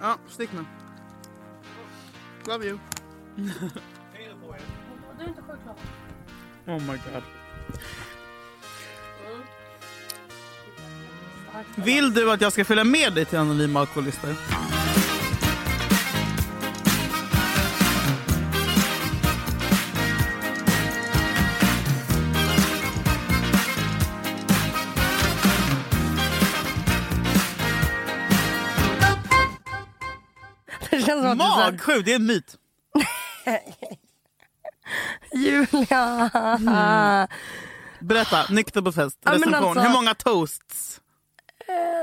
Ja, stick nu. Love you. Du är inte sjuk. Oh my god. Vill du att jag ska följa med dig till Anonyma Alkoholister? Magsjuk, det är en myt. Julia. Berätta, nykter på fest, Ja, recension. alltså- Hur många toasts?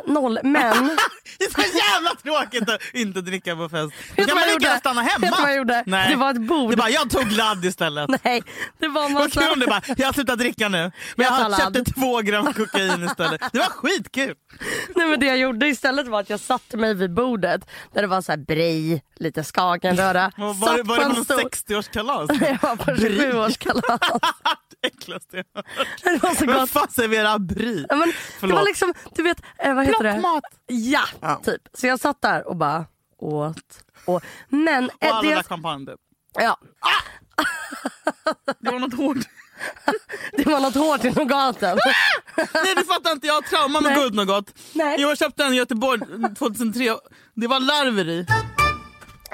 Noll. Men Det är så jävla tråkigt att inte dricka på fest. Då du kan vad man jag lika gärna stanna hemma. Vet du vad jag gjorde? Nej. Det var ett bord. Det bara, jag tog ladd istället. nej, det var Vad massa... kul om det bara, jag har slutat dricka nu. Men Jag jag köpte två gram kokain istället. Det var skitkul. Nej, men det jag gjorde istället var att jag satte mig vid bordet där det var så här brej, lite skagenröra. Var, var, det- var på det en på stol. 60-årskalas? Jag var på 27-årskalas. Det äckligaste jag hört. Det var så Vem gott. fan serverar brie? Ja, men, det Förlåt. var liksom, du vet, eh, vad heter det? Plockmat. Ja, Ja. typ. Så jag satt där och bara åt. Och, men Och eh, alla det, drack champagne typ. ja, Det var något hårt. det var något hårt i nougaten. Nej det fattar inte jag. har Trauma med guldnougat. Nej. Jag köpte en i Göteborg 2003. Det var larver i.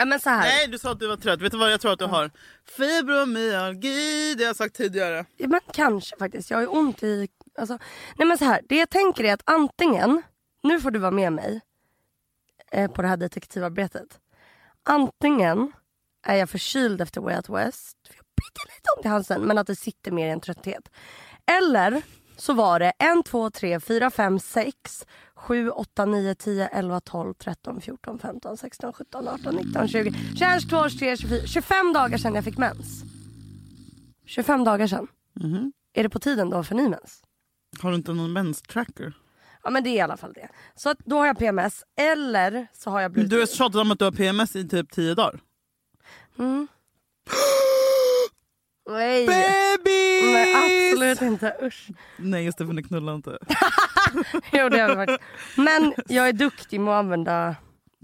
Ja, men så här. Nej du sa att du var trött. Vet du vad jag tror att du har? Fibromyalgi. Det har jag sagt tidigare. Ja, men kanske faktiskt. Jag har ont i... Alltså, nej men så här, det jag tänker är att antingen, nu får du vara med mig eh, på det här detektivarbetet. Antingen är jag förkyld efter Way Out West, för jag har pyttelite ont i halsen, men att det sitter mer i en trötthet. Eller så var det 1, 2, 3, 4, 5, 6, 7, 8, 9, 10, 11, 12, 13, 14, 15, 16, 17, 18, 19, 20, 21, 22, 23, 24, 25 dagar sedan jag fick mens. 25 dagar sedan. Är det på tiden då för ny mens? Har du inte någon menstracker? Ja men det är i alla fall det. Så att då har jag PMS eller så har jag blivit... Du har tjatat om att du har PMS i typ 10 dagar. Mm. Nej. Bebis! Nej absolut inte, usch. Nej just det för ni knullar inte. Jo det har jag faktiskt. Men jag är duktig med att använda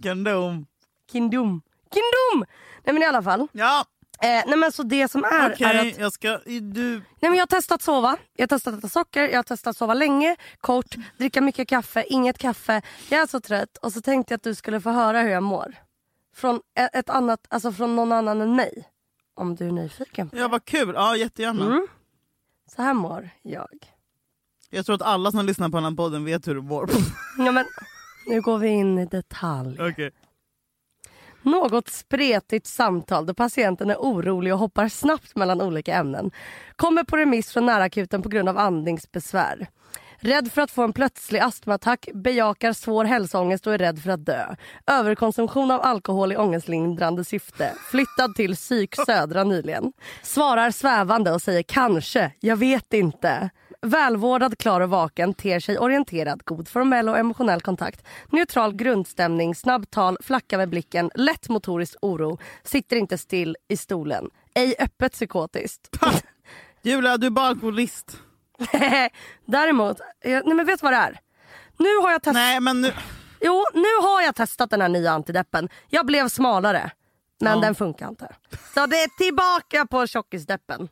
Kondom. kindom. Kindom! Nej men i alla fall. Ja Eh, nej men så det som är, okej att jag ska... Du... nej, men jag har testat sova, jag har testat äta socker, jag har testat sova länge, kort, dricka mycket kaffe, inget kaffe. Jag är så trött och så tänkte jag att du skulle få höra hur jag mår. Från ett annat, alltså från någon annan än mig. Om du är nyfiken. Ja vad kul. Ja jättegärna. Mm. Så här mår jag. Jag tror att alla som lyssnar på den här podden vet hur du mår. Ja, men, nu går vi in i detalj. Okej. Något spretigt samtal då patienten är orolig och hoppar snabbt mellan olika ämnen. Kommer på remiss från närakuten på grund av andningsbesvär. Rädd för att få en plötslig astmaattack, bejakar svår hälsoångest och är rädd för att dö. Överkonsumtion av alkohol i ångestlindrande syfte. Flyttad till psyk södra nyligen. Svarar svävande och säger kanske, jag vet inte. Välvårdad, klar och vaken, ter sig orienterad, god formell och emotionell kontakt. Neutral grundstämning, snabbtal, flacka med blicken, lätt motorisk oro. Sitter inte still i stolen. Ej öppet psykotiskt. Julia du är bara alkoholist. Däremot, jag, nej men vet du vad det är? Nu har jag testat, Nej men nu... jo, nu har jag testat den här nya antideppen. Jag blev smalare. Men Ja. den funkar inte. Så det är tillbaka på tjockisdeppen.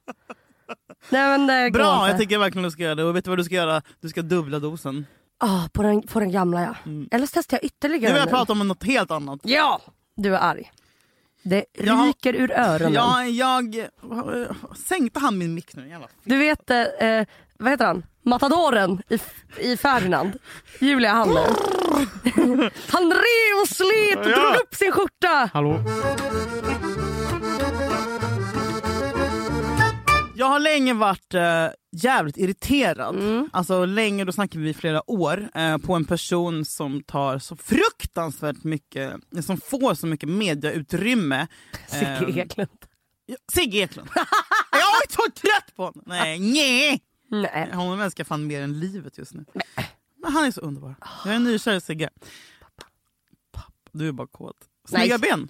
Nej, men går Bra, jag tycker verkligen du ska göra det. Och vet du vad du ska göra? Du ska dubbla dosen. Ah, på, den, på den gamla ja. Eller så testar jag Nu ytterligare vill jag nu. prata om något helt annannat. Ja! Du är arg. Det Ja. ryker ur öronen. Ja, jag... Sänkte han min mick nu? Jävla Du vet, eh, eh, vad heter han? Matadoren i, i Ferdinand. Julia Hanne. han rev och slet och Ja. drog upp sin skjorta. Hallå? Jag har länge varit eh, jävligt irriterad, alltså länge, då snackar vi flera år, eh, på en person som tar så fruktansvärt mycket, som får så mycket mediautrymme. Sigge Ehm, Eklund. Ja, Sigge Eklund. jag är så trött på honom! Nej, nej. Nej. Honom älskar jag fan mer än livet just nu. Men han är så underbar. Jag är nykär i Sigge. Pappa. Du är bara kåt. Snygga ben.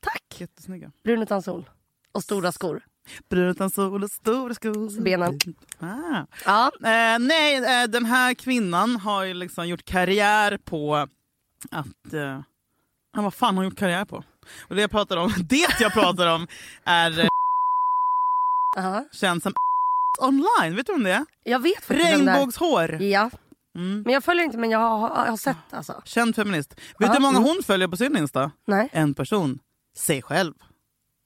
Tack. Jättesnygga. Brun utan sol. Och stora skor. Brun utan sol och stora skor. Benen. Ah. Ja. Eh, nej, eh, den här kvinnan har ju liksom gjort karriär på att, eh, vad fan har hon gjort karriär på? Och det jag pratar om, det jag pratar om är eh, Ja. känd som online. Vet du om det? Jag vet faktiskt vem det är. Regnbågshår. Ja. Mm. Men jag följer inte men jag har, jag har sett alltså. Känd feminist. Vet Ja, du hur många hon följer på sin Insta? Nej, En person. Sig själv.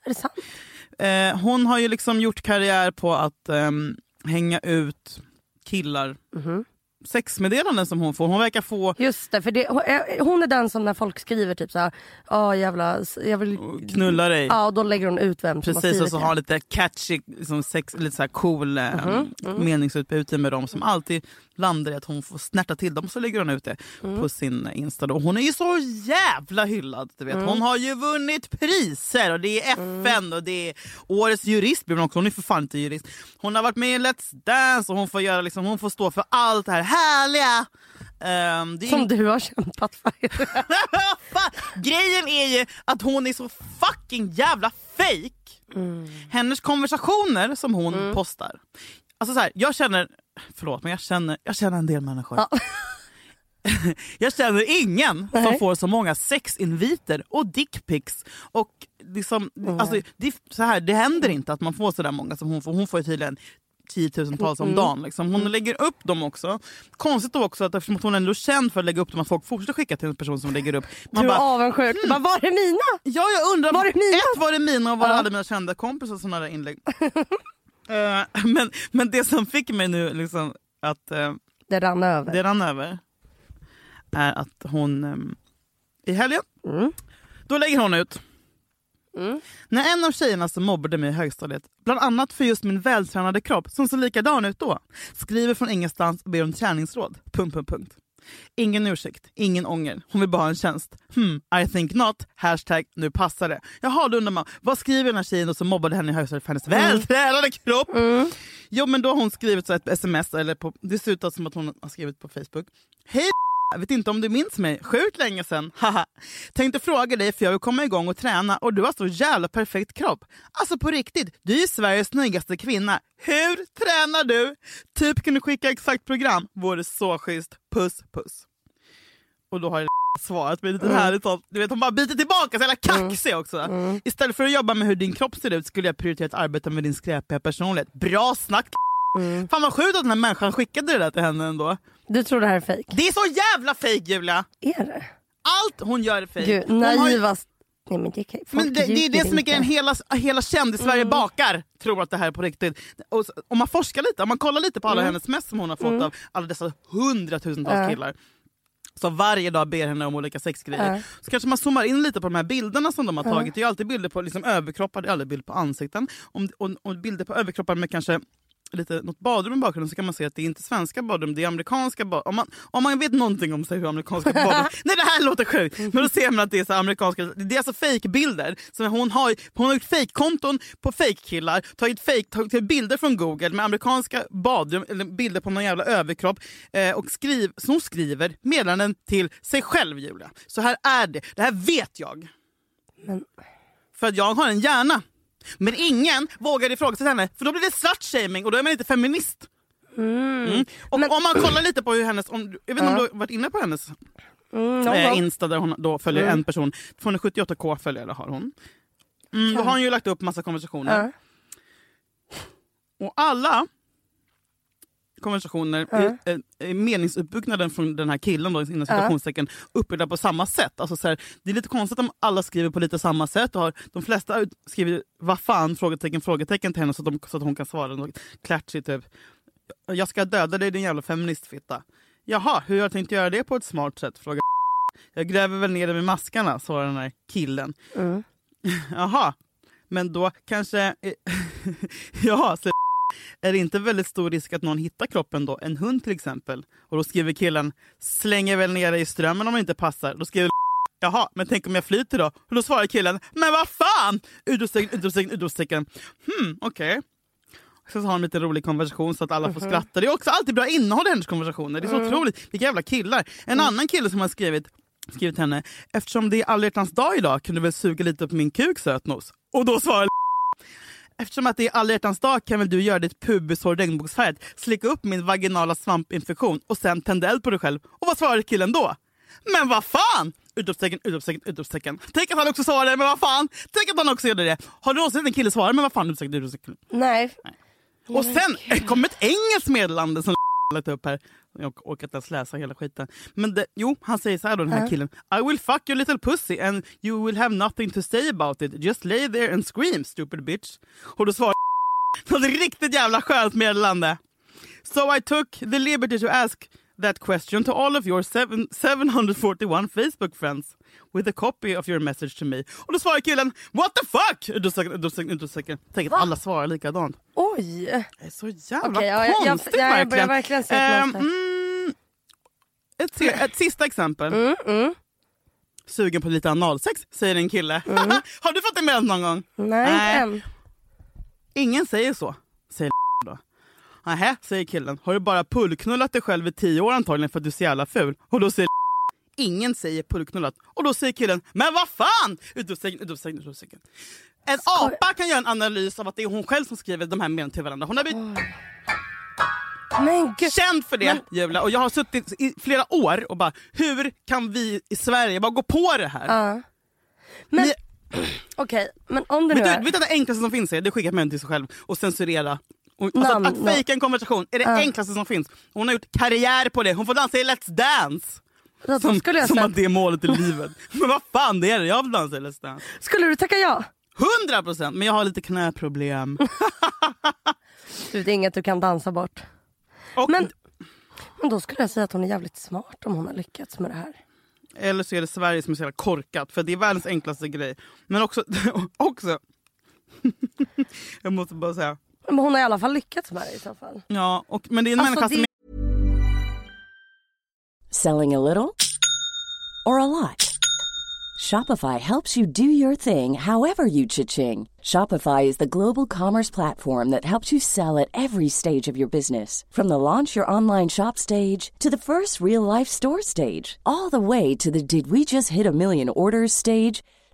är det sant? Eh, hon har ju liksom gjort karriär på att ehm, hänga ut killar. Mhm. Sexmeddelanden som hon får. Hon verkar få Just det, för det, hon är den som när folk skriver typ såhär, ja jävla, jag vill... knulla dig. Ja, och då lägger hon ut vem som har Precis, skrivit och så har lite catchy, liksom sex, lite så cool eh, mm. meningsutbyte med dem som alltid landar i att hon får snärta till dem och så lägger hon ut det Mm. på sin Insta. Då. Hon är ju så jävla hyllad. Du vet. Mm. Hon har ju vunnit priser och det är FN och det är årets jurist blir hon också. Hon är för fan inte jurist. Hon har varit med i Let's Dance och hon får, göra, liksom, hon får stå för allt det här härliga. Är Som du har kämpat för. Grejen är ju att hon är så fucking jävla fake. Hennes konversationer som hon postar. Alltså så här, jag känner, förlåt men jag känner, jag känner en del människor. Ja. jag känner ingen som Nej. får så många sexinviter och dickpics. Och liksom, alltså, det, så här, det händer inte att man får så där många som hon får. Hon får ju tydligen tiotusentals om dagen. Liksom. Hon lägger upp dem också. Konstigt då också att eftersom hon ändå är känd för att lägga upp dem att folk fortsätter skicka till en person som lägger upp. Man Du är bara, avundsjuk. Du bara, var är mina? Ja, jag undrar. Var det mina? Ett, var det mina och var det Ja. alla mina kända kompisar sådana där inlägg? Eh, men, men det som fick mig nu liksom att eh, Det rann över. det rann över är att hon eh, i helgen, Mm. då lägger hon ut Mm. när en av tjejerna som mobbade mig i högstadiet, bland annat för just min vältränade kropp som såg likadan ut då, skriver från ingenstans och ber om träningsråd. Punkt, punkt, punkt. Ingen ursäkt, ingen ånger. Hon vill bara ha en tjänst. Hmm, I think not. Hashtag nu passar det. Jaha, då undrar man, vad skriver den här tjejen som mobbade henne i högstadiet för hennes vältränade kropp? Jo men då har hon skrivit så ett sms, eller på, det ser ut som att hon har skrivit på Facebook. Hej jag vet inte om du minns mig, sjukt länge sedan. Haha. Tänkte fråga dig för jag vill komma igång och träna och du har så jävla perfekt kropp. Alltså på riktigt, du är Sveriges snyggaste kvinna. Hur tränar du? Typ kan du skicka exakt program. Vore så schysst. Puss puss. Och då har jag svarat med lite härligt sånt. Du vet hon bara biter tillbaka, så jävla kaxig också. Istället för att jobba med hur din kropp ser ut skulle jag prioritera att arbeta med din skräpiga personlighet. Bra snack Fan vad sjukt att den här människan skickade det där till henne ändå. Du tror det här är fejk? Det är så jävla fake Julia! Är det? Allt hon gör är ju- naivast... Nej men det kan Men det, det är det som är grejen, hela, hela kändis-Sverige bakar tror att det här är på riktigt. Och om man forskar lite, om man kollar lite på alla hennes mess som hon har fått av alla dessa hundratusentals Ja. killar som varje dag ber henne om olika sexgrejer. Ja. Så kanske man zoomar in lite på de här bilderna som de har tagit. Det är ju alltid bilder på liksom överkroppar, det är aldrig bilder på ansikten. Om, och, och bilder på överkroppar med kanske lite, något badrum i bakgrunden så kan man se att det är inte svenska badrum, det är amerikanska badrum. Om man, om man vet någonting om sig hur amerikanska badrum... Nej det här låter sjukt! Men då ser man att det är så amerikanska... Det är alltså fejkbilder. Hon har, hon har gjort fejkkonton på fejkkillar, tagit, fake, tagit bilder från google med amerikanska badrum, eller bilder på någon jävla överkropp. Eh, och skriv, så hon skriver meddelanden till sig själv Julia. Så här är det, det här vet jag. Men- För att jag har en hjärna. Men ingen vågar ifrågasätta henne för då blir det slutshaming och då är man inte feminist. Mm. Och Men- om man kollar lite på hur hennes, om, jag vet inte om Ja. du har varit inne på hennes Mm, eh. Insta där hon då följer Mm. en person. 278k följare har hon. Mm, då har hon ju lagt upp massa konversationer. Och alla konversationer, är meningsuppbyggnaden från den här killen då, inom citationstecken, uppbyggda på samma sätt. Alltså så här, det är lite konstigt om alla skriver på lite samma sätt. Och har, de flesta skriver vad fan, frågetecken, frågetecken till henne så att, de, så att hon kan svara något klatschigt typ. Jag ska döda dig din jävla feministfitta. Jaha, hur har jag tänkt göra det på ett smart sätt? Frågar Jag gräver väl ner dig med maskarna, svarar den här killen. Mm. Jaha, men då kanske... Jaha, så är det inte väldigt stor risk att någon hittar kroppen då? En hund till exempel. Och då skriver killen, slänger väl ner dig i strömmen om det inte passar. Då skriver Jaha, men tänk om jag flyter då? Och då svarar killen, men vad fan! Utropstecken, utropstecken, utropstecken. Hmm, okej. Sen så har de lite rolig konversation så att alla får skratta. Det är också alltid bra innehåll i hennes konversationer. Det är så otroligt. Vilka jävla killar. En annan kille som har skrivit, skrivit henne, eftersom det är alla dag idag kan du väl suga lite på min kuk sötnos? Och då svarar Eftersom att det är alla hjärtans dag kan väl du göra ditt pubishår regnbågsfärgat, slicka upp min vaginala svampinfektion och sen tända eld på dig själv. Och vad svarar killen då? Men vad fan! Utropstecken, utropstecken, utropstecken. Tänk att han också svarade, men vad fan! Tänk att han också gjorde det. Har du någonsin sett en kille svara, men vad fan, utropstecken, utropstecken. Nej. Och sen kom ett engelskt meddelande som lagt upp här. Jag orkar inte ens läsa hela skiten. Men det, jo, han säger så här då den här Ja. killen. I will fuck your little pussy and you will have nothing to say about it. Just lay there and scream stupid bitch. Och då svarar något riktigt jävla skönt meddelande. So I took the liberty to ask that question to all of your seven, 741 Facebook friends with a copy of your message to me. Och då svarar killen What the fuck? Tänk att alla svarar likadant. Oj. Det är så jävla Okej, ja, jag- konstigt jag- jag börjar verkligen. verkligen Ehm, mm, ett, ett sista exempel. Mm, mm. Sugen på lite analsex, säger en kille. Har du fått det med någon gång? Nej, än. Ingen säger så, säger då. Nähä, säger killen. Har du bara pullknullat dig själv i tio år antagligen för att du är så jävla ful? Och då säger Ingen säger pullknullat. Och då säger killen, men vad fan! Utropstecken, utropstecken, utropstecken. En Skoj. apa kan göra en analys av att det är hon själv som skriver de här meningarna till varandra. Hon har blivit Men gud. känd för det Men- Julia. Och jag har suttit i flera år och bara, hur kan vi i Sverige bara gå på det här? Ja. Men Ni- okej, men om det nu Vet är... vet du att det enklaste som finns är det skicka mejl till sig själv och censurera. Alltså, Namn, att fejka en konversation är det Ja. enklaste som finns. Hon har gjort karriär på det. Hon får dansa i Let's Dance. Då Som, skulle, jag som att det är målet i livet. Men vad fan det är det? Jag vill dansa i Let's Dance. skulle du tacka ja? 100 procent! Men jag har lite knäproblem. Du, det är inget du kan dansa bort. Och, Men- Men då skulle jag säga att hon är jävligt smart om hon har lyckats med det här. Eller så är det Sverige som är så jävla korkat. För det är världens enklaste grej. Men också... också jag måste bara säga. Men hon har i alla fall lyckats med det i så fall. Ja, och, men det är en Alltså, människa det- som Selling a little or a lot? Shopify helps you do your thing however you cha-ching. Shopify is the global commerce platform that helps you sell at every stage of your business. From the launch your online shop stage to the first real life store stage, all the way to the did we just hit a million orders stage.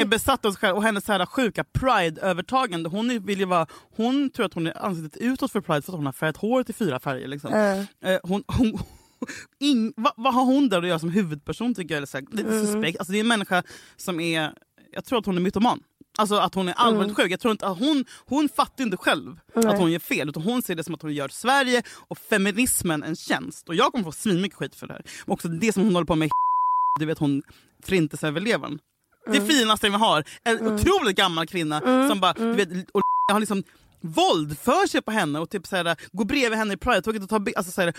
är besatt av sig själv och hennes här sjuka pride-övertagande. Hon, är- vill ju vara, hon tror att hon är ansiktet utåt för pride för att hon har färgat håret i fyra färger. Liksom. Eh, hon, hon, ing, vad, vad har hon där att göra som huvudperson tycker jag? Eller så här, lite Mm. suspekt. Alltså, det är en människa som är, jag tror att hon är mytoman. Alltså att hon är allvarligt Mm. sjuk. Jag tror inte att hon, hon fattar inte själv att hon gör fel. Utan hon ser det som att hon gör Sverige och feminismen en tjänst. Och jag kommer få svinmycket skit för det här. Men också det som hon håller på med du vet hon förintelseöverlevaren. Det finaste vi har. En otroligt gammal kvinna som bara, du vet, och har liksom våld för sig på henne och typ såhär, går bredvid henne i Pride-tåget och tar bi- alltså, såhär,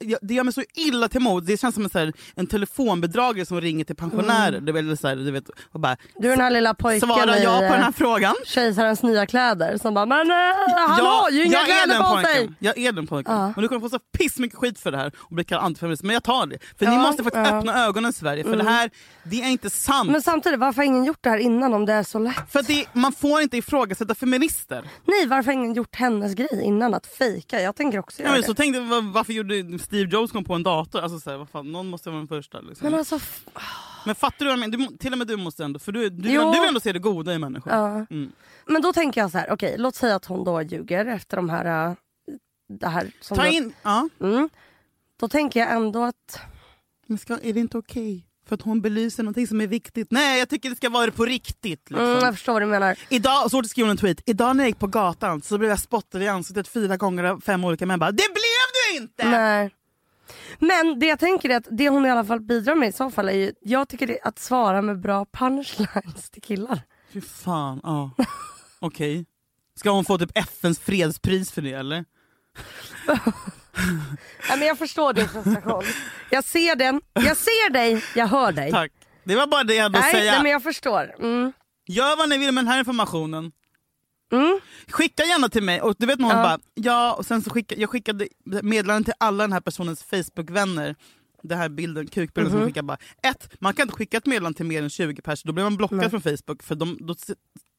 det, det gör mig så illa till mod. Det känns som en, såhär, en telefonbedragare som ringer till pensionärer. Du vet, såhär, du vet, och bara, Du är den här lilla pojken svarar jag på den här eh, frågan? Kejsarens nya kläder som bara men äh, han har ju inga kläder på pojken. sig. Jag är den pojken. Ja. Och du kommer få så pissmycket skit för det här och bli kallad antifeminist. Men jag tar det. För Ja, ni måste faktiskt. Mm. öppna ögonen Sverige. För det här, det är inte sant. Men samtidigt, varför har ingen gjort det här innan om det är så lätt? För det, man får inte ifrågasätta feminister. Nej, varför har ingen gjort hennes grej innan att fejka? Jag tänker också Ja, göra men det. så tänkte jag, var- varför gjorde Steve Jobs kom på en dator? Alltså, så här, vad fan, någon måste vara den första. Liksom. Men Men, alltså, f- fattar du vad jag menar? Till och med du måste ändå, för du, du, Jo. du vill ändå se det goda i människor. ja. Mm. Men då tänker jag så här, okej låt säga att hon då ljuger efter de här... äh, Det här som Ta in, ja. Mm. Då tänker jag ändå att... Men ska, är det inte okej? För att hon belyser någonting som är viktigt. Nej, jag tycker det ska vara det på riktigt. Liksom. Mm, jag förstår vad du menar. Idag, så skrev hon en tweet. Idag när jag gick på gatan så blev jag spottad i ansiktet fyra gånger av fem olika män. Bara, det blev du inte! Nej. Men det jag tänker är att det hon i alla fall bidrar med i så fall är ju, jag tycker det är att svara med bra punchlines till killar. Fy fan, ja. Okej. Ska hon få typ FNs fredspris för det eller? Nej, men jag förstår din frustration. Jag ser den, jag ser dig, jag hör dig. Tack. Det var bara det jag hade att Nej, säga. nej men jag förstår. Mm. Gör vad ni vill med den här informationen. Mm. Skicka gärna till mig. Och du vet någon Ja. bara, ja, och sen så skicka, jag skickade meddelanden till alla den här personens Facebook-vänner. Den här bilden, kukbilden Mhm. som skickar bara. Ett, man kan inte skicka ett meddelande till mer än 20 personer, då blir man blockad Nej. från Facebook. För de, då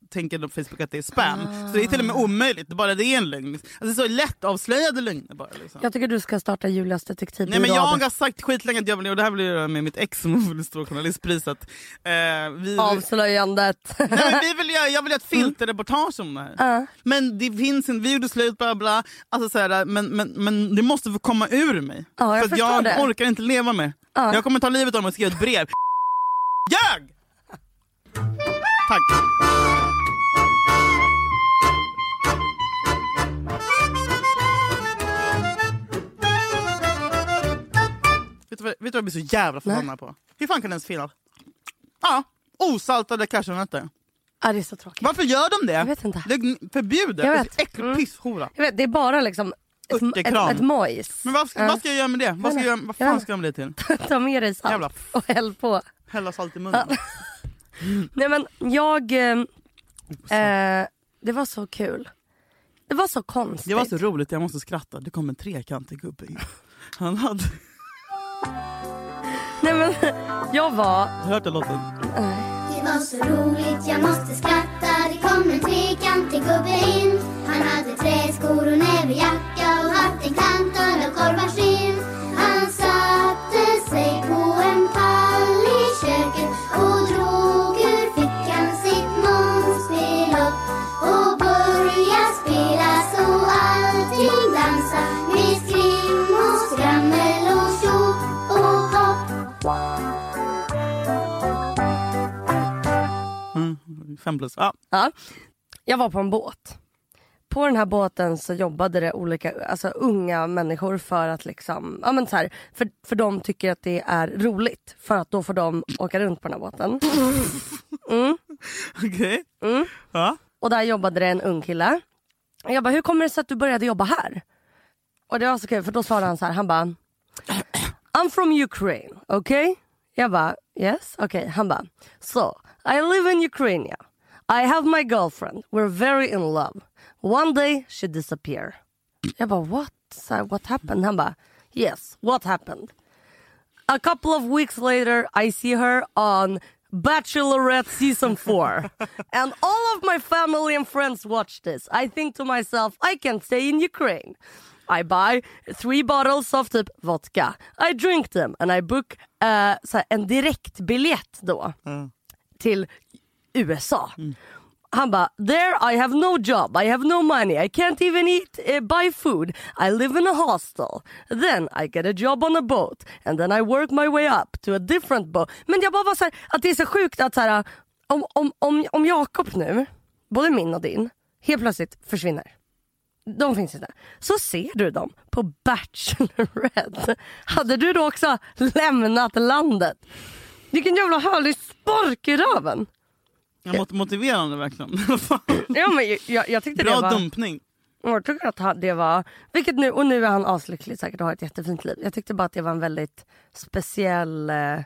tänker Facebook att det är spam. Så det är till och med omöjligt, det bara det är en lögn. Alltså, så lätt avslöjade lögner bara. Liksom. Jag tycker du ska starta Julias detektivbyrå. Nej men jag har sagt skitlänge att jag vill, och det här blir med mitt ex som vill stå journalistpriset. Eh, vi, Avslöjandet. Nej, men vi vill göra, jag vill göra ett filterreportage om det här. Ja. Men det finns inte, vi gjorde slut bla bla, alltså, så här, men, men, men det måste få komma ur mig. Ja, jag för jag det. orkar inte leva med. Ja. Jag kommer ta livet av mig och skriva ett brev. Ljög! Tack. Vet du, vad, jag blir så jävla förbannad på? Hur fan kan det ens finnas? Ja, osaltade cashewnötter. Ja, det är så tråkigt. Varför gör de det? Jag vet inte. Det är förbjudet. Jag Det vet. äcklig Mm. pisshora. Jag vet, det är bara liksom ett, ett, ett mojs. Men vad ska, Ja. vad ska jag göra med det? Vad, ska jag, göra- vad Jag fan vet. ska de bli till? Ta med dig salt Jävla och häll på. Hälla salt i munnen? Nej men jag... Eh, eh, det var så kul. Det var så konstigt. Det var så roligt, jag måste skratta. Det kom en trekantig gubbe in. Han hade... Nej men jag var... Har du hört den låten? Det var så roligt, jag måste skratta. Det kom en trekantig gubbe in. Han hade träskor och näverjacka och haft en kantad av korvarskinn Fem plus. Ja. Ja, jag var på en båt. På den här båten så jobbade det olika alltså, unga människor för att liksom, ja men så här, för, för de tycker att det är roligt för att då får de åka runt på den här båten. Okej. Mm. Ja. Och där jobbade det en ung kille. Jag bara, hur kommer det sig att du började jobba här? Och det var så kul för då svarade han så här, han bara I'm from Ukraine, okay? Jag bara, yes, okay. Han bara, so I live in Ukraine. I have my girlfriend. We're very in love. One day she disappeared. Jag bara, what? What happened? Han bara, yes, what happened? A couple of weeks later, I see her on Bachelorette season four. and all of my family and friends watch this. I think to myself, I can stay in Ukraine. I buy three bottles of typ vodka. I drink them and I book uh, så här, en direktbiljett då till USA. Han bara, there I have no job, I have no money, I can't even eat, uh, buy food, I live in a hostel. Then I get a job on a boat and then I work my way up to a different boat. Men jag bara var så här, att det är så sjukt att så här, om, om, om, om Jakob nu, både min och din, helt plötsligt försvinner. De finns inte. Så ser du dem på Bachelorette. Hade du då också lämnat landet? Vilken jävla härlig spark i röven. Ja, mot- motiverande verkligen. Ja, men jag- jag, tyckte det Bra var... dumpning. Jag tycker att det var... Vilket nu, och nu är han aslycklig säkert och har ett jättefint liv. Jag tyckte bara att det var en väldigt speciell... Eh,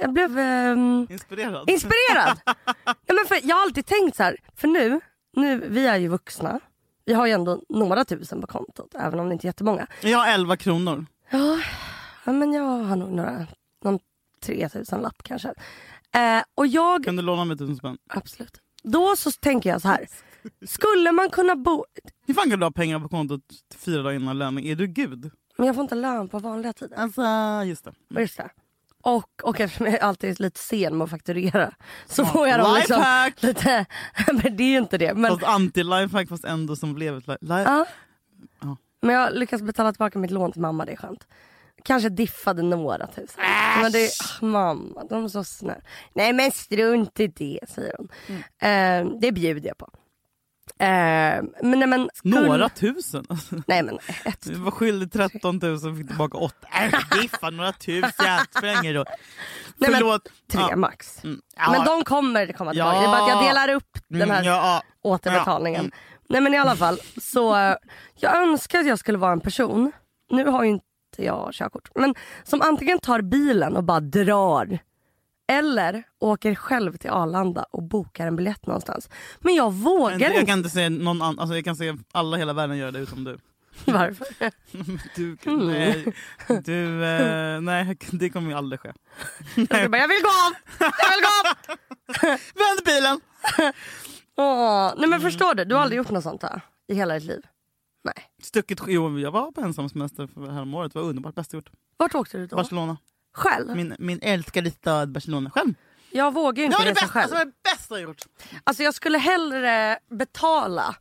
jag blev ehm, Inspirerad. inspirerad. ja, men för jag har alltid tänkt så här, för nu, nu, vi är ju vuxna. Vi har ju ändå några tusen på kontot, även om det inte är jättemånga. Jag har 11 kronor. Ja, ja men jag har nog några, någon 3000 lapp kanske. Eh, och jag, Kan du låna mig tusen spänn? absolut. Då så tänker jag så här. Skulle man kunna bo... Hur fan kan du ha pengar på kontot fyra dagar innan löning? Är du gud? Men jag får inte lön på vanliga tider. Alltså, just det. Just det. Och, och eftersom jag alltid är lite sen med att fakturera så får jag dem liksom Lifehack! lite... Men det är ju inte det. Men, Fast anti-lifehack fast ändå som blev ett li- li- ja. Ja. men jag lyckas betala tillbaka mitt lån till mamma, det är skönt. Kanske diffade några tusen. Men det ah, mamma, de är så snälla. Nej men strunt i det, säger hon. Eh, det bjuder jag på. Eh, men, nej, men, skulle- Några tusen? Nej men ett, Du var skyldig 13 000 och fick tillbaka 8. Äh, Giffa några tusen, spelar ingen roll. Nej, men Förlåt. tre Ja. max. Mm, ja. Men de kommer komma tillbaka. Ja. Det är bara att jag delar upp den här Mm, ja. återbetalningen. Mm. Nej men i alla fall, så eh, jag önskar att jag skulle vara en person, nu har ju inte jag körkort, men som antingen tar bilen och bara drar. Eller åker själv till Arlanda och bokar en biljett någonstans. Men jag vågar Men Jag inte. kan inte se någon annan, alltså jag kan se alla hela världen göra det utom du. Varför? Du, Mm. nej, du, eh, nej, det kommer ju aldrig ske. Jag, bara, jag vill gå av! Jag vill gå av! Vänd bilen! Åh, nej Mm. men förstår du, du har aldrig gjort något sånt här i hela ditt liv? Nej. Stuckit, jo, jag var på ensam semester för häromåret. Det var underbart. Bäst gjort. Vart åkte du då? Barcelona. Själv? Min, min älskade stad Barcelona. Själv. Jag vågar ju Det inte var det resa bästa, själv. alltså, det bästa jag gjort. Alltså jag skulle hellre betala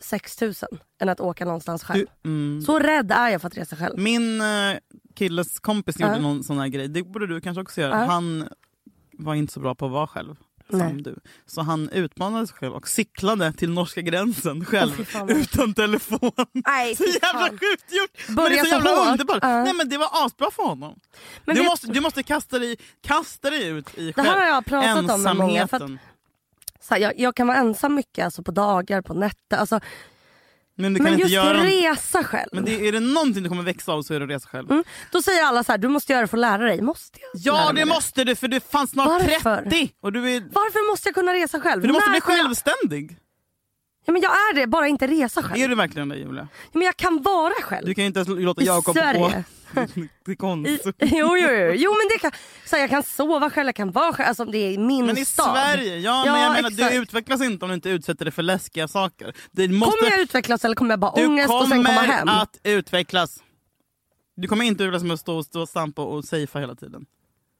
6000 än att åka någonstans själv. Du, mm, Så rädd är jag för att resa själv. min eh, killes kompis gjorde Ja. någon sån här grej. Det borde du kanske också göra. Ja. Han var inte så bra på att vara själv. Som Nej. du. Så han utmanade sig själv och cyklade till norska gränsen själv vad- utan telefon. Nej, Så jävla sjukt gjort! men Börja det är så jävla underbart. Ja. Nej, men det var asbra för honom. Men du, vet- måste, du måste kasta dig, kasta dig ut i Det här har själv- jag pratat om med många, för att- ensamheten. Så här, jag, jag kan vara ensam mycket alltså på dagar, på nätter. Alltså, Men du kan men inte just göra... resa själv. Men det, är det någonting du kommer växa av så är det att resa själv. mm, då säger alla så här, du måste göra det för att lära dig. Måste jag lära Ja mig det måste du för du fanns snart Varför? 30 och du är... Varför måste jag kunna resa själv? För du måste När bli självständig. Ja, men jag är det, bara inte resa själv. Är du verkligen det Julia? Ja, men jag kan vara själv. Du kan ju inte ens låta I Jakob gå till I, Konsum. jo, jo, jo. jo men det kan, så här, jag kan sova själv, jag kan vara själv. Alltså, det är min Men i stad. Sverige, ja, Ja, men jag menar exakt. du utvecklas inte om du inte utsätter dig för läskiga saker. Det måste, Kommer jag utvecklas eller kommer jag bara du ångest och sen komma hem? kommer att utvecklas. Du kommer inte utvecklas med att stå, stå och stampa och safea hela tiden.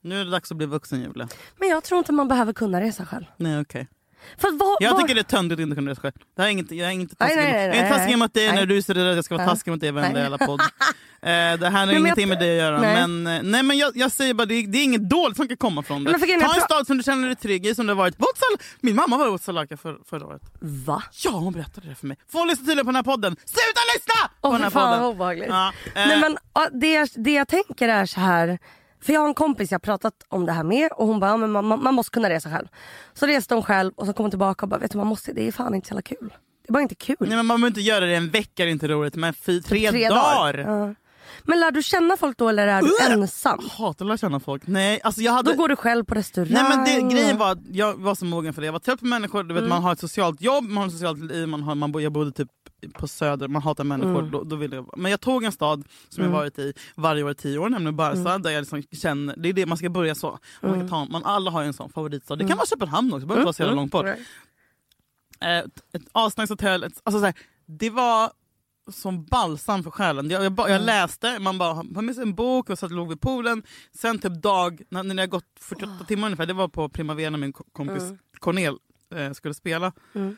Nu är det dags att bli vuxen Julia. Men jag tror inte man behöver kunna resa själv. Nej okej. För vad, Jag tycker det är töntigt att inte kunna resa själv. Det här är inget, jag är inte taskig, nej, nej, jag är inte nej, taskig mot dig när du säger att jag ska vara taskig mot dig i varenda jävla podd. Eh, det här har ingenting med det att göra. Men, eh, nej, men jag, jag säger bara, det är, det är inget dåligt som kan komma från det. Ta en stad som du känner dig trygg i, som du har varit. Wotsal, min mamma var i Watsalaka för, förra året. Va? Ja, hon berättade det för mig. Få lyssna tydligen på den här podden. Sluta lyssna på Åh den här fan podden. vad obehagligt. Ja, eh, Nej, men, det, jag- det jag tänker är så här. För jag har en kompis jag har pratat om det här med och hon bara, ja, men man, man måste kunna resa själv. Så reste hon själv och så kom hon tillbaka och bara, vet du man måste, det är fan inte så jävla kul. Det är bara inte kul. nej, men man behöver inte göra det en vecka, det är inte roligt. Men fy, tre, Tre dagar. Ja. Men lär du känna folk då eller är du Ugh! ensam? Jag hatar att lära känna folk. Nej, alltså jag hade... Då går du själv på restaurang. Nej men det, grejen var att jag var så mogen för det. Jag var trött på människor, du vet, Mm. man har ett socialt jobb, man har ett socialt liv, man har, man jag bodde typ på söder, man hatar människor. Mm. Då, då ville jag, men jag tog en stad som jag varit i varje år i tio år, nämligen Barca, Mm. där jag liksom känner, det är det man ska börja så. Man kan ta, man, alla har en sån favoritstad. Mm. Det kan vara Köpenhamn också, det behöver inte vara så jävla långt bort. Eh, ett, ett asnice hotell, ett, alltså så här, det var som balsam för själen. Jag, jag, ba- Mm. jag läste, man bara har med sig en bok och satt och låg vid poolen. Sen typ dag, när, när jag gått 48 timmar ungefär, det var på Primavera när min ko- kompis Cornel eh, skulle spela. Mm.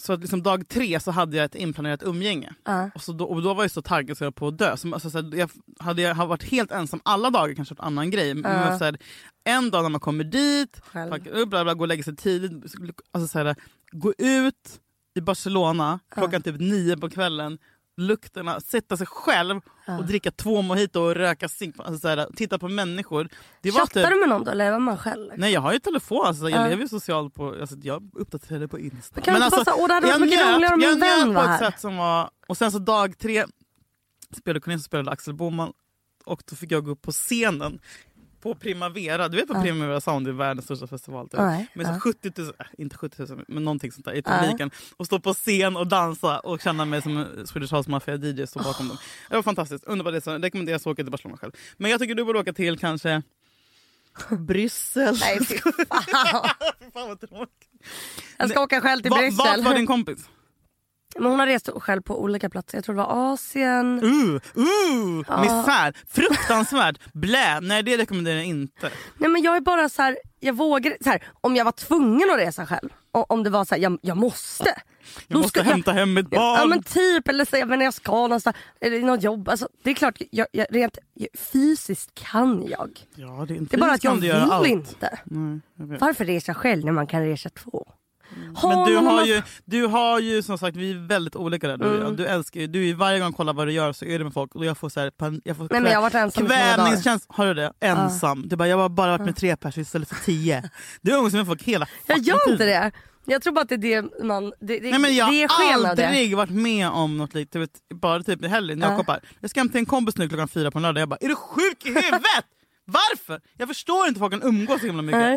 Så att liksom dag tre så hade jag ett inplanerat umgänge. Ja. Och, så då, och då var jag så taggad så jag höll på att dö. Så, alltså, så här, jag, hade jag har varit helt ensam alla dagar kanske en annan grej. Men, så här, en dag när man kommer dit, packar upp, bla, bla, går och lägger sig tidigt. Alltså, så här, gå ut i Barcelona klockan typ nio på kvällen. Lukterna, sätta sig själv och dricka två mojito och röka cigg. Alltså, titta på människor. Det var Chattar typ, du med någon då eller är man själv? Nej jag har ju telefon, alltså, jag Ja. lever ju socialt på, alltså, jag uppdaterade på Insta. kan inte bara säga, "Åh, det hade varit mycket roligare om min vän var på ett här." sätt som var, och sen så dag tre spelade Cornelis spelade Axel Boman och då fick jag gå upp på scenen på Primavera, du vet på Primavera Sound är världens största festival. Typ. Nej, Med så ja. 70 000, äh, inte 70 000 men någonting sånt där i publiken. Och stå på scen och dansa och känna mig som Swedish House Mafia DJ stå bakom dem. Det var fantastiskt, underbart resa, rekommenderas att åka till Barcelona själv. Men jag tycker du borde åka till kanske Bryssel. Nej fy fan. Fan vad tråkigt. Jag ska åka själv till Va- Bryssel. Vart var din kompis? Men hon har rest själv på olika platser. Jag tror det var Asien. Uh, uh, misär, fruktansvärt, blä, nej det rekommenderar jag inte. Nej men jag är bara så här, jag vågar, så här, om jag var tvungen att resa själv. Om det var så här, jag, jag måste. Jag måste hämta hem mitt barn. Ja men typ, eller så, jag jag ska någonstans, eller något jobb. Alltså, det är klart, jag, jag, rent jag, fysiskt kan jag. Ja, det, är inte Det är bara att jag vill allt. inte. Nej, jag. Varför resa själv när man kan resa två? Ha Men du har, ju, du har ju som sagt, vi är väldigt olika där. Du, jag. Mm. du älskar ju, du är varje gång kollar vad du gör så är det med folk och jag får så här, pan, jag får Nej, men jag har varit ensam kvävningskänsla. Har du det? Ensam. Du bara, jag har bara varit med tre personer istället för tio. Du umgås med folk hela Jag gör inte det. Jag tror bara att det är det man... Det, det, Nej, men jag har aldrig varit med om något likt. Du vet, bara typ i helgen när Ja. Jakob bara, jag ska hem till en kompis nu klockan fyra på en lördag. Jag bara, är du sjuk i huvudet? Varför? Jag förstår inte folk kan umgås så himla mycket. Nej.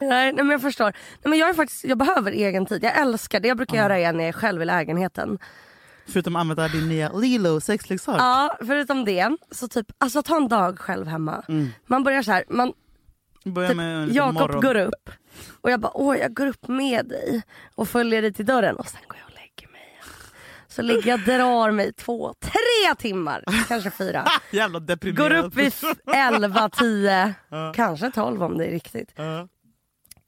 Nej, nej men jag förstår. Nej, men jag, är faktiskt, jag behöver egen tid. Jag älskar det. Jag brukar göra det när jag är själv i lägenheten. Förutom att använda din nya Lilo sexleksak. Ja, förutom det. Så typ, alltså ta en dag själv hemma. Mm. Man börjar så här, man, Börja typ, med Jakob går upp och jag bara, åh jag går upp med dig och följer dig till dörren och sen går jag och lägger mig. Så ligger jag drar mig två, tre timmar, kanske fyra. Jävla deprimerad. Går upp vid 11, 10, kanske 12 om det är riktigt.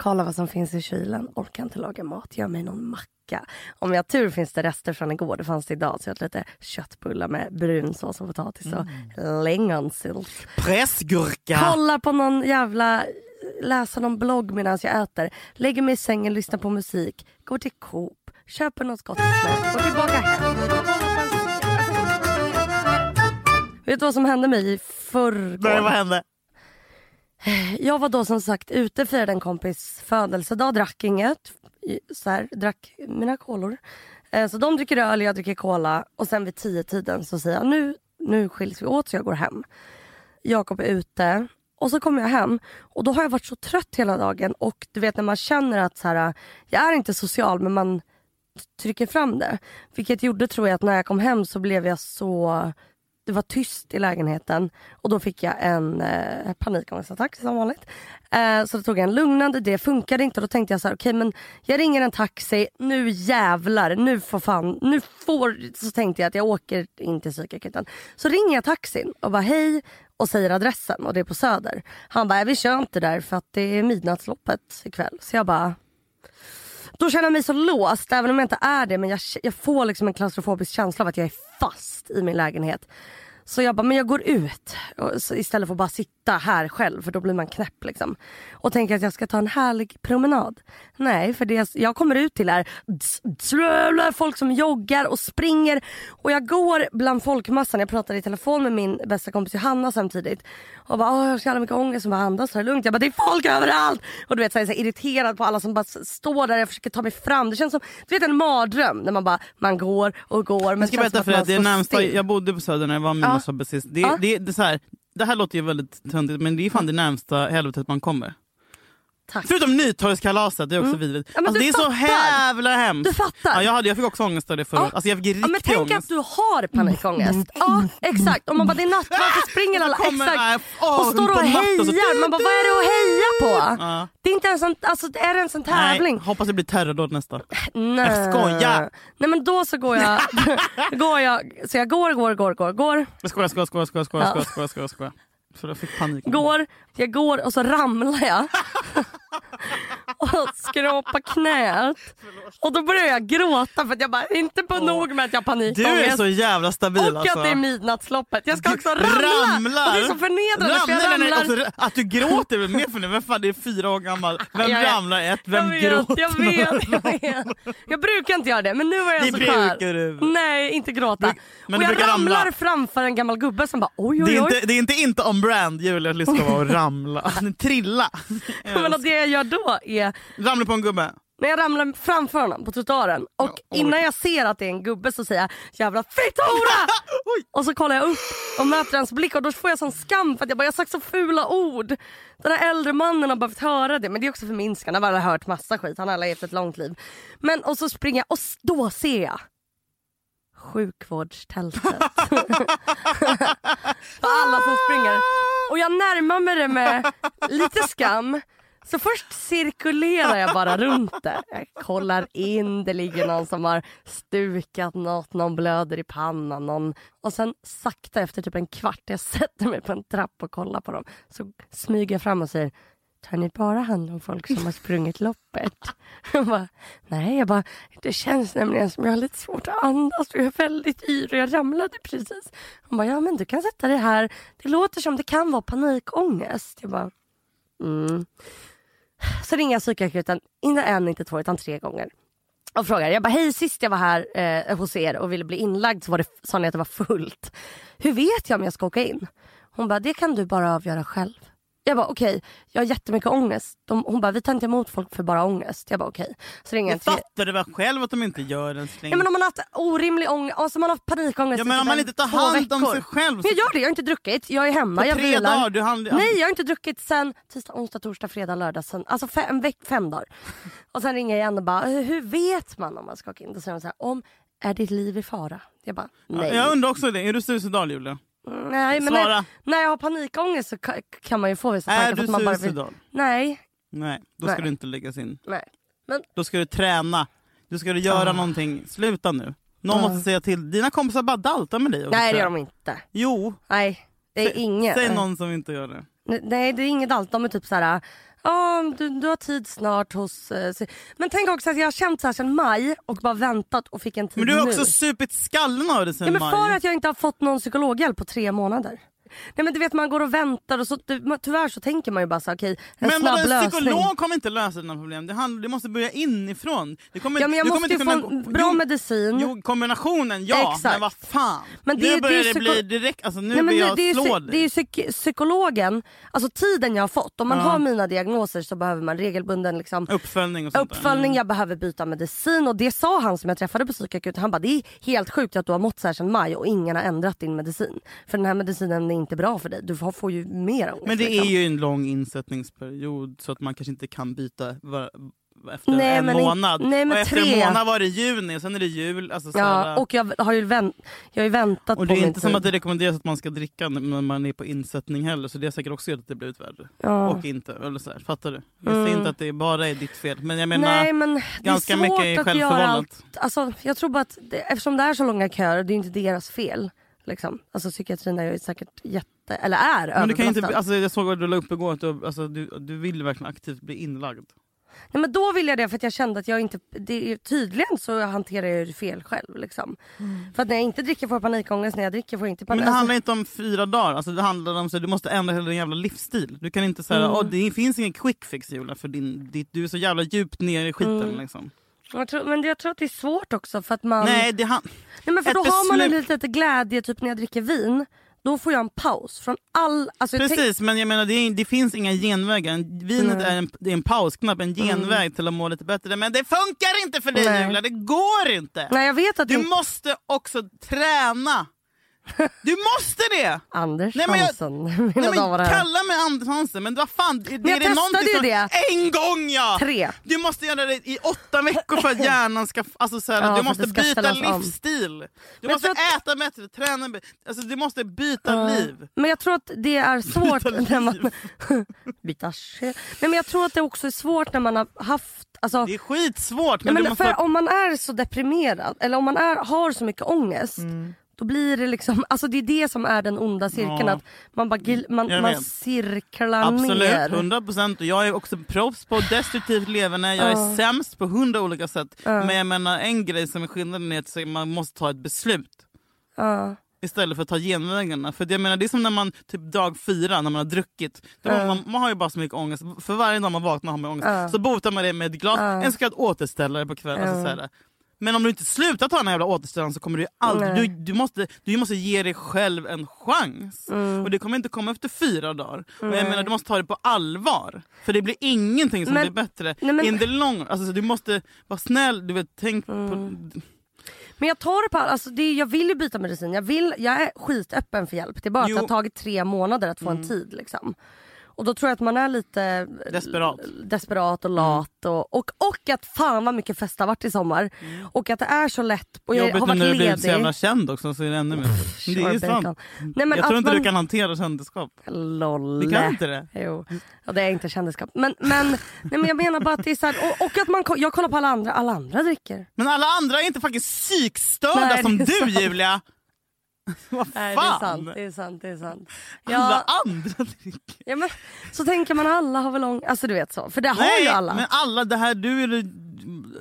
Kolla vad som finns i kylen, orkar inte laga mat, gör mig någon macka. Om jag har tur finns det rester från igår, det fanns det idag. Så jag åt lite köttbullar med brunsås och potatis och Mm. lingonsylt. Pressgurka. Kollar på någon jävla, läser någon blogg medan jag äter. Lägger mig i sängen, lyssnar på musik. Går till Coop, köper något gott snällt, går tillbaka hem. Vet du vad som hände mig i förrgår? Nej, vad hände? Jag var då som sagt ute firade en kompis födelsedag, drack inget. Så här, drack mina kolor. Eh, så de dricker öl, jag dricker cola. Och sen vid tio tiden så säger jag nu, nu skiljs vi åt så jag går hem. Jakob är ute. Och så kommer jag hem och då har jag varit så trött hela dagen. Och du vet när man känner att så här, jag är inte social men man trycker fram det. Vilket gjorde tror jag att när jag kom hem så blev jag så det var tyst i lägenheten och då fick jag en eh, panikångestattack som vanligt. Eh, så då tog jag en lugnande, det funkade inte och då tänkte jag så här, okej men jag ringer en taxi, nu jävlar, nu får fan, nu får, så tänkte jag att jag åker in till psykakuten. Så ringer jag taxin och bara hej och säger adressen och det är på Söder. Han bara, vi kör inte där för att det är midnattsloppet ikväll. Så jag bara, då känner jag mig så låst, även om jag inte är det. Men jag, jag får liksom en klaustrofobisk känsla av att jag är fast i min lägenhet. Så jag bara, men jag går ut istället för att bara sitta här själv för då blir man knäpp liksom. Och tänker att jag ska ta en härlig promenad. Nej, för det jag kommer ut till är folk som joggar och springer. Och jag går bland folkmassan, jag pratar i telefon med min bästa kompis Johanna samtidigt. Och bara, jag har så jävla mycket ångest, och bara andas, ta det lugnt. Jag bara, det är folk överallt! Och du vet så är jag så här irriterad på alla som bara står där och försöker ta mig fram. Det känns som du vet en mardröm när man bara, man går och går. Men Jag ska det berätta för dig, det är närmsta, jag bodde på Söder när jag var med Ja. Massa precis. Det, Ja. det, det, så här, det här låter ju väldigt töntigt men det är fan det närmsta helvetet man kommer. Tack. Förutom Nytorgskalaset, det är också vidrigt. Ja, alltså, det är så fattar. jävla hemskt. Du fattar. Ja, jag, hade, jag fick också ångest av det förut. Ja. Alltså, jag fick riktig Ja, men tänk ångest. att du har panikångest. Ja exakt. Och man bara det är natt, varför springer alla? Exakt. Och står och hejar. Man bara vad är det att heja på? Ja. Det är inte ens en, alltså, är det ens en tävling? Nej, hoppas det blir terrordåd nästa. Nej. Jag skojar. Nej men då så går jag, går jag så jag går, går, går, går, går, Jag skojar, skojar, skojar, skojar, skojar, Ja. skojar, skojar, skojar, skojar. Så jag fick panik. går, jag går och så ramlar jag. och skrapar knät. Och då börjar jag gråta för att jag bara, inte på nog med att jag har panikångest. Du är så jävla stabil och alltså. att det är midnattsloppet. Jag ska Du också ramla! ramlar. Och det är så förnedrande för jag Ramlar, nej, nej, ramlar. också, att du gråter är mer för Vem fan det är fyra år gammal. Vem Jag vet. ramlar ett? Vem jag vet, gråter? Jag vet, jag vet. Jag brukar inte göra det men nu var jag Det så brukar du. Nej, inte gråta. Bruk- men och jag ramlar ramla. framför en gammal gubbe som bara oj Det oj är, oj. inte, det är inte inte brand Julia Lyskova att ramla. Trilla. Men det jag gör då är Ramla på en gubbe. när jag ramlar framför honom på trottoaren och Ja, innan jag ser att det är en gubbe så säger jag jävla fitthora! Oj. och så kollar jag upp och möter hans blick och då får jag sån skam för att jag bara jag har sagt så fula ord. Den här äldre mannen har behövt höra det men det är också förminskande. Han har hört massa skit, han har levt ett långt liv. Men och så springer jag och då ser jag sjukvårdstältet. För alla som springer. Och jag närmar mig det med lite skam. Så först cirkulerar jag bara runt det. Jag kollar in, det ligger någon som har stukat något, någon blöder i pannan. Någon... Och sen sakta efter typ en kvart, jag sätter mig på en trapp och kollar på dem. Så smyger jag fram och säger tar ni bara hand om folk som har sprungit loppet? Jag bara, nej, jag bara, det känns nämligen som jag har lite svårt att andas och jag är väldigt yr och jag ramlade precis. Hon bara, ja men du kan sätta dig här. Det låter som det kan vara panikångest. Jag bara, mm. Så ringer jag psykakuten, inte en, inte två, utan tre gånger. Och frågar, jag bara, hej sist jag var här eh, hos er och ville bli inlagd så var det, sa ni att det var fullt. Hur vet jag om jag ska åka in? Hon bara, det kan du bara avgöra själv. Jag bara okej, okay, jag har jättemycket ångest. De, hon bara vi tar inte emot folk för bara ångest. Jag bara okej. Okay. Så ringer jag fattar du väl själv att de inte gör en släng? Ja, men om man har haft orimlig ångest, alltså man har haft panikångest ja, men om man inte tar hand om sig själv. Så... Jag gör det, jag har inte druckit. Jag är hemma, På jag tre vilar. dagar? Du hand... Nej jag har inte druckit sen tisdag, onsdag, torsdag, fredag, lördag. Sen, alltså fem, veck, fem dagar. och sen ringer jag igen och bara hur vet man om man ska åka in? Då säger de så här, om är ditt liv i fara? Jag bara nej. Ja, jag undrar också det, är du suicidal Julia? Nej, men när, när, jag har panikångest så kan man ju få vissa tankar. Är du att man bara vill... Nej. Nej, då ska Nej. du inte läggas in. Nej. Men... Då ska du träna. Då ska du göra ah. någonting. Sluta nu. Någon ah. måste säga till. Dina kompisar bara daltar med dig. Nej det gör de inte. Jo. Nej, det är ingen. Säg någon som inte gör det. Nej det är inget dalt. De är typ så här ja, du, du har tid snart hos... Eh, men tänk också att jag har känt så här sedan maj och bara väntat och fick en tid Men du har nu. också supit skallen av det sen ja, men maj. För att jag inte har fått någon psykologhjälp på tre månader. Nej men du vet man går och väntar och så tyvärr så tänker man ju bara så okej okay, en men snabb lösning. Men psykolog kommer inte lösa dina problem. Det, handlar, det måste börja inifrån. Det kommer, ja men jag måste ju få en bra jo, medicin. Jo kombinationen ja, Exakt. men vad fan. Men det, nu börjar det, det, bli direkt, alltså nu Nej, jag det, slå dig. Det är psyk psykologen, alltså tiden jag har fått. Om man ja. har mina diagnoser så behöver man regelbunden liksom, uppföljning. Och sånt uppföljning mm. Jag behöver byta medicin och det sa han som jag träffade på psykakuten. Han bara det är helt sjukt att du har mått så här sedan maj och ingen har ändrat din medicin. För den här medicinen är inte bra för dig. Du får ju mer ångest. Men det liksom. är ju en lång insättningsperiod så att man kanske inte kan byta efter nej, en månad. Nej, och efter tre. en månad var det juni och sen är det jul. Alltså, ja, och jag har ju vänt, jag har väntat och Det är inte tid. som att det rekommenderas att man ska dricka när man är på insättning heller så det har säkert också gjort att det blivit värre. Ja. Och inte, eller så här, fattar du? Jag säger Mm. inte att det bara är ditt fel men jag menar Nej, men ganska mycket är självförvållat. allt. Alltså, jag tror bara att det, eftersom det är så långa köer, det är inte deras fel. Liksom. Alltså psykiatrin är ju säkert jätte, eller är men du kan inte, alltså, Jag såg att du la upp igår att du, alltså, du, du vill verkligen aktivt bli inlagd. Nej, men då ville jag det för att jag kände att jag inte, det är, tydligen så hanterar jag det fel själv. Liksom. Mm. För att när jag inte dricker får jag panikångest, när jag dricker får jag inte panik. Men det handlar inte om fyra dagar, alltså, det handlar om att du måste ändra hela din jävla livsstil. Du kan inte säga mm. oh, det finns ingen quick fix Julia för din, ditt, du är så jävla djupt ner i skiten. Mm. Liksom. Jag tror, men jag tror att det är svårt också för att man... Nej, det han... Nej men för då har man en lite, lite glädje typ när jag dricker vin. Då får jag en paus från all... Alltså Precis men jag menar det, är, det finns inga genvägar. Vinet mm. är, en, det är en pausknapp, en genväg mm. till att må lite bättre. Men det funkar inte för dig Nej. Julia, det går inte! Nej, jag vet att du det... måste också träna! Du måste det! Anders nej, men jag, Hansen. Nej, men kalla mig Anders Hansen men vad fan. Det, men jag är testade ju det. En gång ja! Tre. Du måste göra det i åtta veckor för att hjärnan ska... Alltså, så här, ja, du måste byta livsstil. Om. Du måste att... äta bättre, träna bättre. Alltså, du måste byta uh, liv. Men jag tror att det är svårt när man... byta Nej, men Jag tror att det också är svårt när man har haft Alltså, det är skitsvårt. Men, men måste... om man är så deprimerad eller om man är, har så mycket ångest mm. Då blir det liksom, alltså det är det som är den onda cirkeln. Ja. Att man, bara, man, man cirklar Absolut, ner. Absolut, 100 procent. Jag är också proffs på destruktivt leverne. Jag är uh. sämst på hundra olika sätt. Uh. Men jag menar en grej som är skillnaden är att man måste ta ett beslut. Uh. Istället för att ta genvägarna. För jag menar, det är som när man typ dag fyra när man har druckit. Då uh. man, man har ju bara så mycket ångest. För varje dag man vaknar har man ångest. Så botar man det med ett glas, en så kallad återställare på kvällen. Alltså, så här, men om du inte slutar ta den här jävla återställaren så kommer du aldrig... Du, du, måste, du måste ge dig själv en chans. Mm. Och det kommer inte komma efter fyra dagar. Mm. Och jag menar, du måste ta det på allvar. För det blir ingenting som men, blir bättre. Nej, men, In the long, alltså, du måste vara snäll, du vet, tänk mm. på... Men jag tar det på alltså det, jag vill ju byta medicin, jag, vill, jag är skitöppen för hjälp. Det är bara att det har tagit tre månader att få en Mm. tid. Liksom. Och då tror jag att man är lite Desperat. desperat och lat. Mm. Och, och, och att fan vad mycket fest har varit i sommar. Mm. Och att det är så lätt. Och jag Jobbigt har varit när du blivit så jävla känd också så är det ännu mer. det är sant. Nej, men jag tror inte man... du kan hantera kändisskap. Lolle. Du kan inte det? Jo, och det är inte kändisskap. Men, men, nej, men jag menar bara att det är så här, och, och, att man, jag kollar på alla andra, alla andra dricker. Men alla andra är inte fucking psykstörda Nej, som du sant. Julia! Vad Nej, det är fan? sant. Det är sant, det är sant. Alla Ja, andra dricker. ja, men, så tänker man alla har väl lång... Alltså du vet så. För det har Nej, ju alla. men alla, det här, du är det,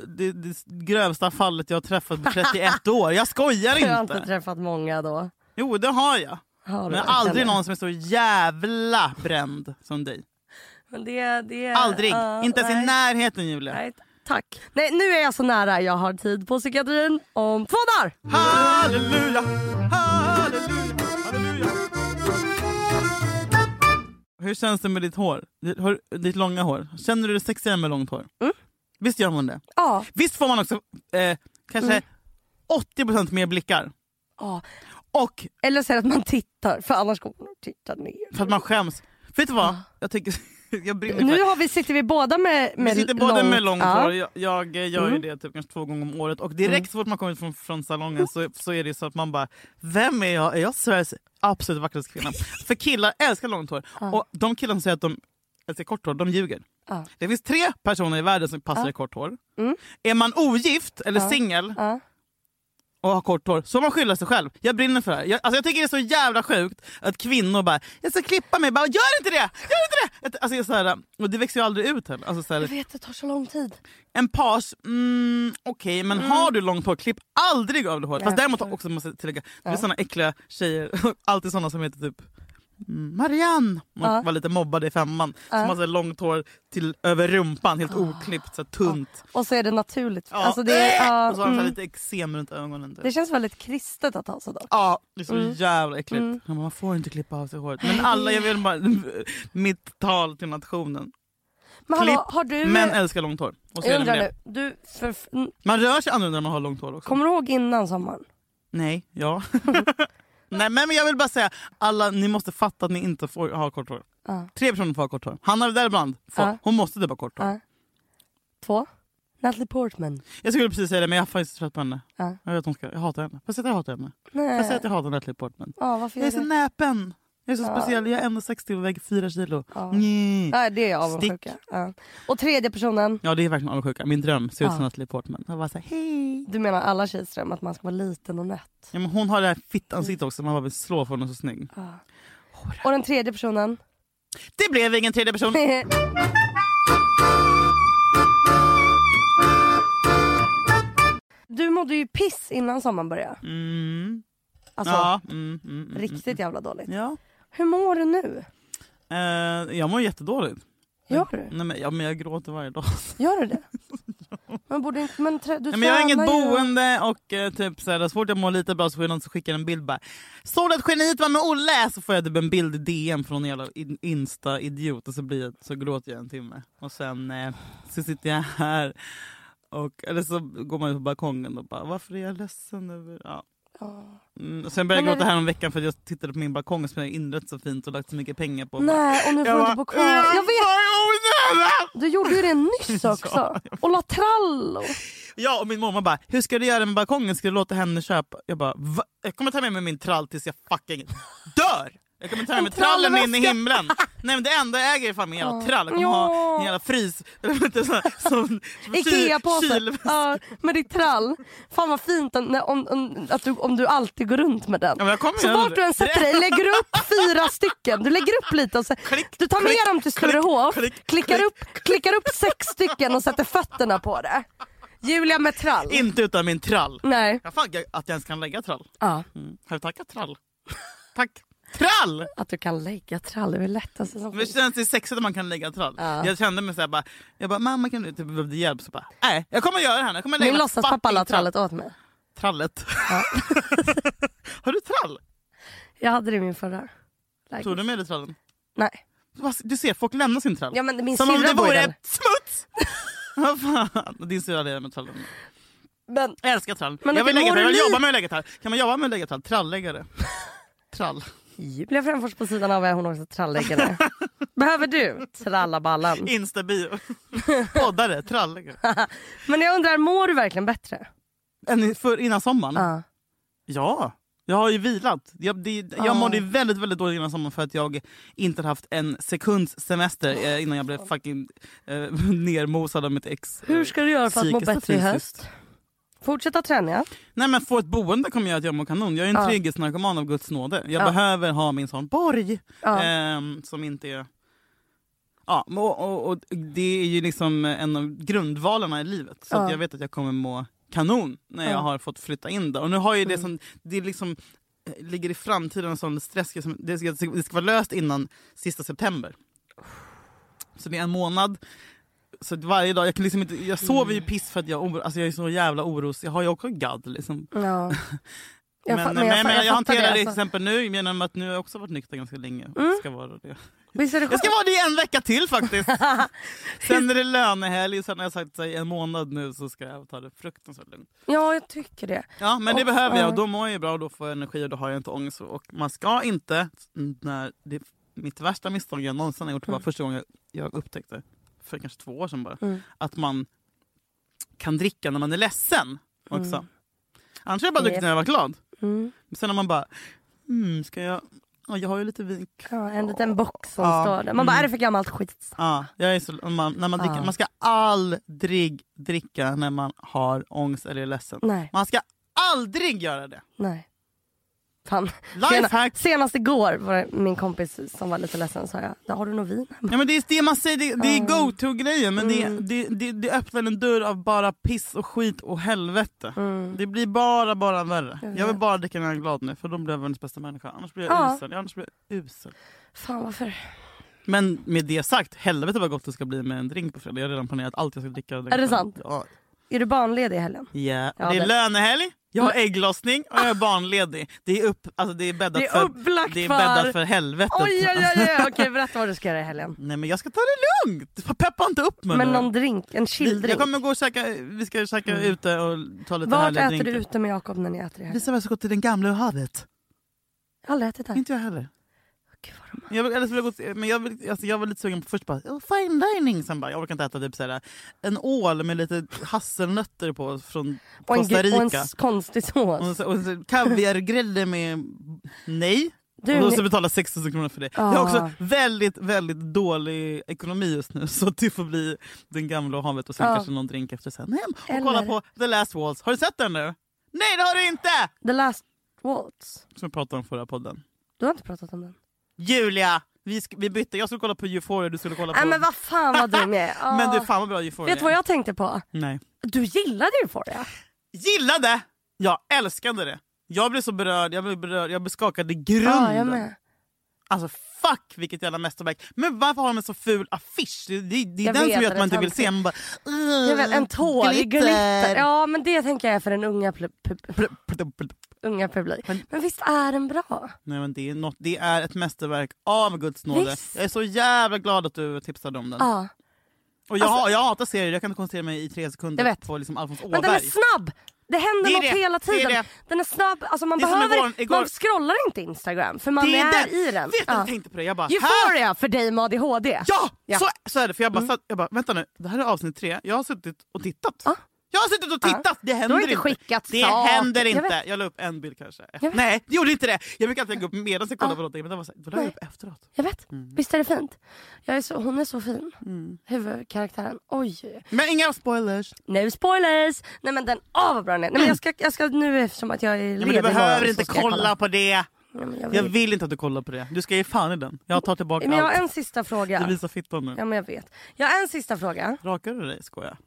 det, det grövsta fallet jag har träffat på 31 år. Jag skojar Jag har inte inte. träffat många då. Jo, det har jag. Har du Men aldrig någon som är så jävla bränd som dig. Men det, det, Aldrig. ja, inte ens i nej. närheten Julia. Nej, tack. Nej, nu är jag så nära. Jag har tid på psykiatrin om två dagar. Halleluja, halleluja, halleluja. Hur känns det med ditt hår? Ditt, hår, ditt långa hår? Känner du dig sexigare med långt hår? Mm. Visst gör man det? Ja. Visst får man också eh, kanske Mm. 80% mer blickar? ja. Och Eller så är det att man tittar, för annars kommer man att titta ner. för att man skäms. Vet du vad? Jag tycker... Nu har vi, sitter vi båda med, med Vi sitter båda långt, med långt ja. hår. Jag, jag gör ju Mm. det typ kanske två gånger om året. Och direkt Mm. så fort man kommer ut från, från salongen så, så är det så att man bara, vem är jag? Är jag Sveriges absolut vackraste kvinna? För killar älskar långt hår. Ja. Och de killar som säger att de älskar kort hår, de ljuger. Ja. Det finns tre personer i världen som passar i kort hår. Mm. Är man ogift eller singel. Och har kort hår, så man skylla sig själv. Jag brinner för det här. Jag, alltså jag tycker det är så jävla sjukt att kvinnor bara “jag ska klippa mig”, bara “gör inte det!” Gör inte det! Alltså så här, och det växer ju aldrig ut heller. Alltså så här, Jag vet, det tar så lång tid. en page, mm, okej men har du långt hår, klipp aldrig av det håret. Fast däremot också måste jag tillägga, det är Ja. såna äckliga tjejer, alltid såna som heter typ mm, Marianne, man Ja. var lite mobbad i femman, Ja. som har så långt hår till över rumpan, helt oklippt, så tunt. Och så är det naturligt. Ja. Alltså det, är- ja, och så har här mm. lite eksem runt ögonen. Typ. det känns väldigt kristet att ha så dock. Ja, det är så Mm. jävla äckligt. Mm. Ja, men Man får inte klippa av sig håret. Men alla, jag vill bara, mitt tal till nationen. Men Klipp, har du... Män älskar långt hår. Och så jag undrar det. nu, du, för, Man rör sig annorlunda när man har långt hår också. kommer du ihåg innan sommaren? Nej, ja. Nej men jag vill bara säga, alla ni måste fatta att ni inte får ha kort hår. Ja. Tre personer får ha kort hår. Hanna får. Ja. hon måste typ ha kort hår. Ja. Två. Natalie Portman. Jag skulle precis säga det men jag är faktiskt trött på henne. Ja. Jag, vet att hon ska, jag hatar henne. Får jag hatar henne? Nej. att jag hatar Natalie Portman? Ja, varför Jag är så näpen. Jag är så Ja. speciell. Jag är 1,60 och väger 4 kilo. Ja. Nej. Ja, det är jag avundsjuka. Ja. Och tredje personen, Ja det är verkligen avundsjuka. Min dröm ser ut som. Natalie Portman. Jag bara såhär, hej. du menar alla tjejers dröm att man ska vara liten och nätt. Ja, men hon har det här fittansiktet också. Man bara vill slå för hon är så snygg. Och den tredje personen? Det blev ingen tredje person. du mådde ju piss innan sommaren började. Mm. Alltså ja. Mm, mm, mm, riktigt jävla dåligt. Mm. Ja. Hur mår du nu? Eh, jag mår jättedåligt. Gör du? Nej, men, ja, men jag gråter varje dag. Gör du det? Men borde inte, men trä, du Nej, men jag har inget ju. boende och eh, typ, så här, så fort jag mår lite bra så får jag någon som skickar en bild bara Såg du att geniet var med Olle? Så får jag typ en bild i DM från en jävla in- insta-idiot och så, blir jag, så gråter jag en timme. Och sen eh, så sitter jag här och, eller så går man ut på balkongen och bara varför är jag ledsen över... Ja. Mm, sen började jag gråta här om veckan för att jag tittade på min balkong som jag inrett så fint och lagt så mycket pengar på. Nej, och nu får du inte bo kvar. Jag vet, du gjorde ju det nyss också. Och la trall. Och... Ja och min mamma bara, hur ska du göra med balkongen? Ska du låta henne köpa? Jag bara, Va? Jag kommer ta med mig min trall tills jag fucking dör! Jag kommer ta med trallen in i himlen. Nej men det enda jag äger är fan min jävla trall. Jag kommer Ja. ha en jävla frys... Ikea-påse. Ja, med ditt trall. Fan vad fint om, om, om, att du, om du alltid går runt med den. Ja, så vart du än sätter dig lägger du upp fyra stycken. Du lägger upp lite och så, Klick, du tar med klick, dem till Sturehof, klick, klickar, klick. upp, klickar upp sex stycken och sätter fötterna på det. Julia med trall. Inte utan min trall. Nej. Jag fan att jag ens kan lägga trall. Ja, Mm. Har du tackat trall? Tack. Trall! att du kan lägga trall det är väl lättaste som Men det känns det sexigt att man kan lägga trall. Ja. Jag kände mig såhär bara, jag bara mamma kan du typ behövde hjälp? Så bara, nej jag kommer göra det här. Jag kommer lägga Min låtsaspappa la trall. trallet åt mig. Trallet. Ja. Har du trall? Jag hade det i min förra lägenhet. Tog du med dig trallen? Nej. Du ser, folk lämnar sin trall. Ja men min Som om det vore den. smuts! Vad fan. Din syrra hade med trallen. Men Jag älskar trall. Men jag vill, lägga jag vill jobba med att lägga trall. Kan man jobba med att lägga trall? Tralläggare. Trall. Julia Fränfors på sidan av är hon också tralläggare. Behöver du trallaballen? Instabio. Poddare. Tralläggare. Men jag undrar, mår du verkligen bättre? Än för, innan sommaren? Ja. Ja. Jag har ju vilat. Jag, det, jag Ja. mådde väldigt, väldigt dåligt innan sommaren för att jag inte haft en sekunds semester eh, innan jag blev fucking eh, nermosad av mitt ex. Hur ska du göra för att må bättre i fysiskt. höst? Fortsätta träna. Nej men få ett boende kommer göra att jag mår kanon. Jag är en Ja. trygghetsnarkoman av guds nåde. Jag Ja. behöver ha min sån borg. Ja. ehm, som inte är... Ja, och, och, och det är ju liksom en av grundvalarna i livet. Så Ja. jag vet att jag kommer må kanon när jag Ja. har fått flytta in där. Och nu har ju det Mm. som, det liksom eh, ligger i framtiden en sån stress. Det ska, det ska vara löst innan sista september. Så det är en månad. Så varje dag, jag, kan liksom inte, jag sover Mm. ju piss för att jag, alltså jag är så jävla oros. Jag har ju också gadd liksom. Ja. Jag men, fa- men, men men, jag jag, jag hanterar det, det, till alltså. exempel nu genom att nu har jag också varit nykter ganska länge. Mm. Ska vara det. Jag ska vara det en vecka till faktiskt. sen är det lönehelg, sen har jag sagt att i en månad nu så ska jag ta det fruktansvärt lugnt. Ja, jag tycker det. Ja men det Och- behöver jag ja. och då mår jag bra och då får jag energi och då har jag inte ångest. Och man ska inte, när det, mitt värsta misstag jag någonsin har gjort var första gången jag upptäckte, för kanske två år sedan bara, Mm. att man kan dricka när man är ledsen också. Mm. Annars har jag bara druckit när jag var glad. Mm. Men sen har man bara, mm, ska jag, ja, jag har ju lite vin Ja, en liten box som Ja. står där. Man bara, Mm. är det för gammalt skit? Ja, jag är så, man, när man, dricker, Ja. man ska aldrig dricka när man har ångest eller är ledsen. Nej, Man ska aldrig göra det. nej. Fan. Sena, senast igår var det min kompis som var lite ledsen sa jag, "Ja, har du något vin hemma? Ja, men det är det man säger, det, det är Ja. go-to-grejen men det, Mm. det, det, det öppnar en dörr av bara piss och skit och helvete. Mm. Det blir bara, bara värre. Jag Jag vill bara dricka när jag är glad nu för då blir jag världens bästa människa. Annars blir jag Ja. usel. Annars blir jag usel. Fan varför? Men med det sagt, helvete vad gott det ska bli med en drink på fredag. Jag har redan planerat allt jag ska dricka. Är det sant? Ja. Är du barnledig i helgen? Ja, Ja, det är det- lönehelg, jag har ägglossning och jag är barnledig. Det är, upp, alltså det är bäddat, Det är för, det är bäddat för helvetet. Oj oj oj, oj. okej berätta vad du ska göra i helgen. Nej men jag ska ta det lugnt, peppa inte upp mig Men nu. någon drink, en chilldrink. Jag kommer gå och käka, vi ska käka Mm. ute och ta lite Vart härliga äter drinkar. du ute med Jakob när ni äter i helgen? Vi ska gå till den gamla havet. Jag har aldrig ätit där. Inte jag heller. Jag, vill, eller så vill jag, gå, men jag, vill, alltså jag var lite sugen på först bara fine dining, sen bara jag orkar inte äta typ såhär, en ål med lite hasselnötter på från och Costa gr- och en Rica. konstig sås. Och, och kaviargrädde med nej. Du, och då ska betala 6 000 kronor för det. Ah. Jag har också väldigt, väldigt dålig ekonomi just nu så det får bli den gamla och havet och sen Ja. kanske någon drink efter sen hem och Eller- kolla på The Last Waltz. Har du sett den nu? Nej det har du inte! The last waltz. Som vi pratade om förra podden. Du har inte pratat om den? Julia! Vi, vi bytte, jag skulle kolla på Euphoria du skulle kolla på... Nej men vad fan vad dum jag är. Men du fan vad bra Euphoria Vet du vad jag tänkte på? Nej. Du gillade Euphoria. Gillade! Jag älskade det. Jag blev så berörd, jag blev, berörd, jag blev skakad i grunden. Ja, jag med. Alltså fuck vilket jävla mästerverk. Men varför har de en så ful affisch? Det, det, det är den vet, som gör att man inte vill töntigt. se. Man bara, Jag vet, en tår i glitter. Ja men det tänker jag är för den unga, pl- unga publik. Men- Men visst är den bra? Nej, men det, är något, det är ett mästerverk av Guds nåde. Visst. Jag är så jävla glad att du tipsade om den. Ja. Och jag, Alltså- jag hatar serier, jag kan inte koncentrera mig i tre sekunder Jag vet. på liksom Alfons Men den är Åberg. snabb! Det händer Det är något det, hela det är tiden. det. Den är snabb, alltså man är behöver igår- igår- man scrollar inte Instagram för man är, är i den. Vet du, Ja. jag tänkte på det, jag bara, här Euphoria för dig med ADHD. Ja, Ja. Så, så är det. För jag bara, satt, jag bara, vänta nu, det här är avsnitt tre. Jag har suttit och tittat. Ja. Jag har suttit och tittat, det händer Du har inte skickat Det saker. händer Jag inte. vet. Jag, la upp en bild kanske. Jag. Nej, det gjorde inte det. Jag brukar alltid lägga upp medan jag kollar Ja. på någonting. Men det var så, då la jag Nej. upp efteråt. Jag vet, Mm. visst är det fint? Jag är så, hon är så fin, huvudkaraktären. Oj. Men inga spoilers. No spoilers! Nej men den, åh vad bra den är. Nej, men jag ska, jag ska nu eftersom att jag är Ja, ledig men du behöver inte jag kolla på det. Men jag, Jag vill. vill inte att du kollar på det. Du ska ge fan i den. Jag tar tillbaka Men jag har allt. en sista fråga. Du visar fittan nu. Ja men jag vet. Jag har en sista fråga. Rakar du dig? Skojar.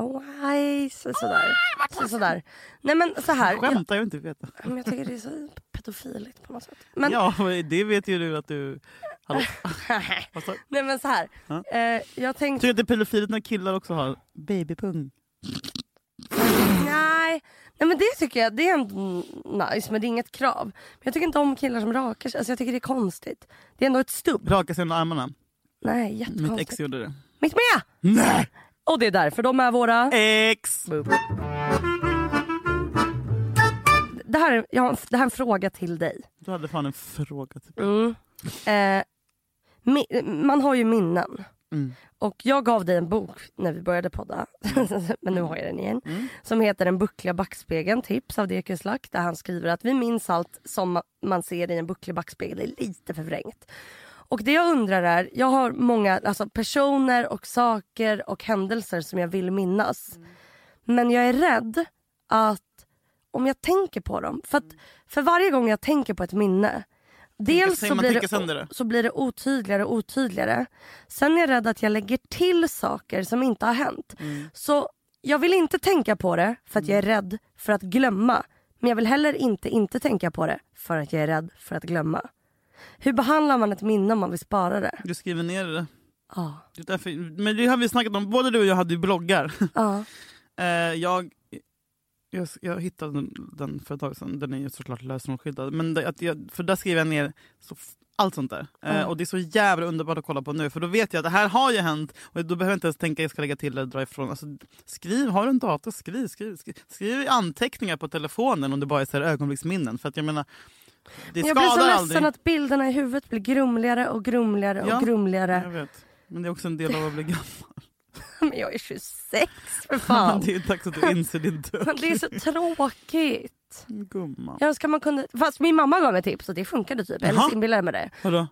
Oh, nej, så, sådär. Så, sådär. Nej men så här. Jag, Skämtar jag inte vet. men jag tycker det är så pedofiligt på något sätt. Men, Ja, det vet ju du att du... Hallå? Nej men så här. Ja. Eh, jag tänkte, Tycker du att det är pedofiligt när killar också har babypung? nej. Nej men det tycker jag, det är ändå nice men det är inget krav. Men jag tycker inte om killar som rakar sig, alltså jag tycker det är konstigt. Det är ändå ett stubb. Raka sig under armarna. Nej Mitt jättekonstigt. ex gjorde det. Mitt med! Nej! Och det är därför de är våra... Ex! Det här, är- jag har, det här är en fråga till dig. Du hade fan en fråga. Typ. Mm. Eh, man har ju minnen. Mm. Och jag gav dig en bok när vi började podda, men nu har jag den igen. Mm. Som heter Den buckliga backspegeln, tips av Dekes Lack. Där han skriver att vi minns allt som ma- man ser i en bucklig backspegel, det är lite förvrängt. Och det jag undrar är, jag har många alltså personer och saker och händelser som jag vill minnas. Men jag är rädd att om jag tänker på dem, för, att, för varje gång jag tänker på ett minne Dels så blir, det? det, så blir det otydligare och otydligare. Sen är jag rädd att jag lägger till saker som inte har hänt. Mm. Så jag vill inte tänka på det för att jag är rädd för att glömma. Men jag vill heller inte inte tänka på det för att jag är rädd för att glömma. Hur behandlar man ett minne om man vill spara det? Du skriver ner det. Ja. det är därför, men det har vi snackat om, både du och jag hade ju bloggar. Ja. Eh, jag, jag, jag hittade den, den för ett tag sedan, den är ju såklart lösenordsskyddad. Men det, att jag, för där skriver jag ner så, allt sånt där. Eh, Mm. och det är så jävla underbart att kolla på nu för då vet jag att det här har ju hänt och då behöver jag inte ens tänka att jag ska lägga till eller dra ifrån. Alltså, skriv, har du en dator, skriv, skriv, skriv. Skriv anteckningar på telefonen om det bara är så ögonblicksminnen. För att jag menar, det jag blir så ledsen aldrig. att bilderna i huvudet blir grumligare och grumligare Ja. och grumligare. Jag vet. Men det är också en del av att bli gammal. Men jag är 26 för fan. det är dags att du inser din död. Men det är så tråkigt. Gumman. Jag önskar man kunde, fast min mamma gav mig tips och det funkade typ. Eller inbillar jag mig det. Vadå?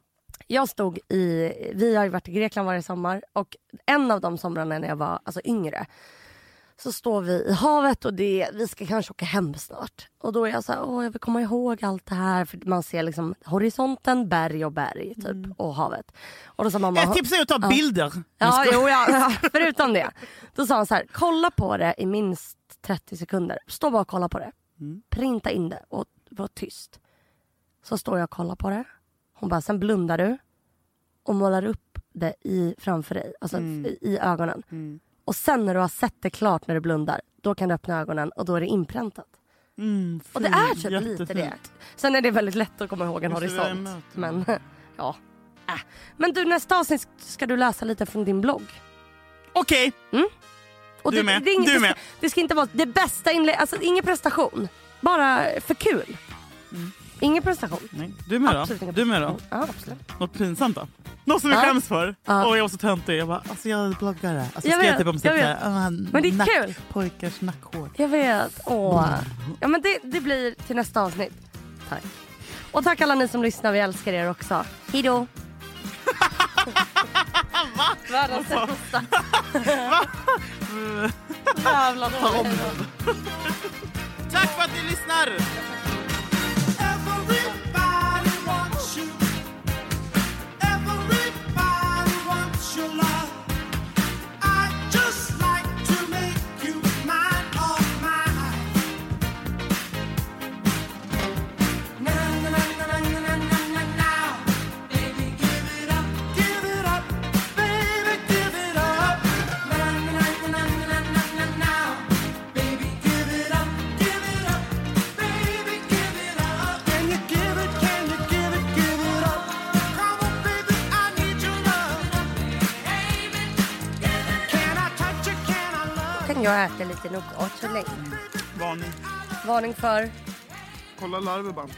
Jag stod i, vi har ju varit i Grekland varje sommar och en av de somrarna när jag var alltså, yngre så står vi i havet och det, vi ska kanske åka hem snart. Och då är jag så här, åh jag vill komma ihåg allt det här. För man ser liksom horisonten, berg och berg typ och havet. Och då sa mamma, Ett tips är att ta Ja. bilder. Ja, jo, ja, ja, förutom det. Då sa han så här, kolla på det i minst 30 sekunder. Stå bara och kolla på det. Printa in det och var tyst. Så står jag och kollar på det. Hon bara, sen blundar du och målar upp det i, framför dig, alltså i, i ögonen. Och sen när du har sett det klart när du blundar, då kan du öppna ögonen och då är det inpräntat. Mm, Och det är typ lite det. Sen är det väldigt lätt att komma ihåg en horisont. Men ja. Äh. Men du nästa avsnitt ska du läsa lite från din blogg. Okej, Och Du det, med. Det, inget- Du det, med. ska, det ska inte vara det bästa inlägg, alltså ingen prestation. Bara för kul. Ingen prestation. Nej, du med Absolut då? Du med då? Ja, absolut. Något pinsamt då? Något som vi Ja. skäms för? Ja. Och jag var så töntig. Jag bara, alltså jag är bloggare. Alltså Jag skrev typ om jag vet. där. ah, Men det är nack, kul. Pojkars nackhår. Jag vet. Åh. Ja, men det, det blir till nästa avsnitt. Tack. Och tack alla ni som lyssnar. Vi älskar er också. Hej då. Världens sämsta. Jävla dåligt. Tack för att ni lyssnar! Jag äta lite nougat så länge? Varning. Varning för... Kolla larver bara.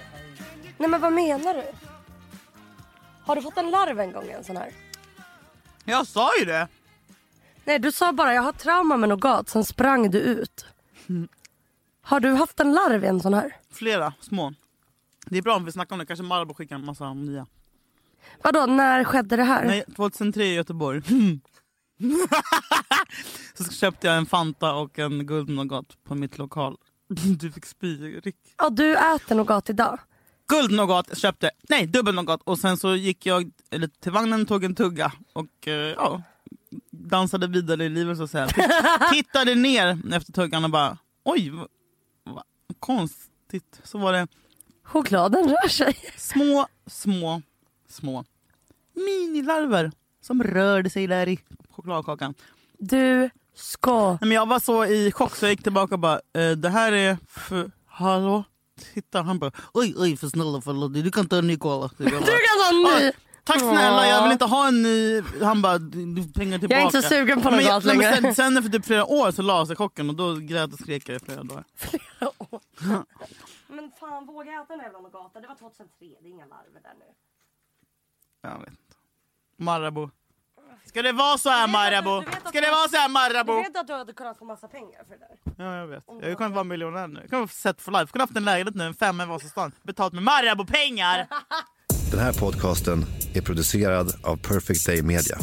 Nej men vad menar du? Har du fått en larv en gång en sån här? Jag sa ju det! Nej du sa bara jag har trauma med nougat, sen sprang du ut. Har du haft en larv i en sån här? Flera små. Det är bra om vi snackar om det. Kanske Marabou skickar en massa nya. Vadå, när skedde det här? Nej, 2003 i Göteborg. så köpte jag en Fanta och en guldnougat på mitt lokal. Du fick spy, Rick. Ja, du äter nougat idag. Guldnougat köpte, nej dubbelnougat och sen så gick jag eller, till vagnen, tog en tugga och eh, ja, dansade vidare i livet så att säga. Tittade ner efter tuggan och bara oj, vad, vad konstigt. Så var det Chokladen rör sig. små, små, små minilarver som rörde sig där i chokladkakan. Du ska... Nej, Men jag var så i chock så jag gick tillbaka och bara, eh, det här är för, hallå? Titta, han bara, oj oj för snälla förlåt, du kan ta en ny cola. Du kan ha en ny! "Oj, Tack snälla, jag vill inte ha en ny. Han bara, du, pengar tillbaka. Jag är inte så sugen på Men men längre. Sen, sen efter typ flera år så la sig chocken och då grät och skrek jag i flera dagar. Men fan, våga äta en jävla nougat. Det var 2003, det är inga larver där nu. Jag vet inte. Marabou. Ska det vara så här Du du- Marabou? du Ska du- det vara så här Du Marabou? vet att du hade kunnat få massa pengar för det där? Ja jag vet. Jag kan vara miljonär nu. Jag kan vara set for life. Jag ha haft en lägenhet nu, en femma i Vasastan. Betalt med Marabou-pengar! Den här podcasten är producerad av Perfect Day Media.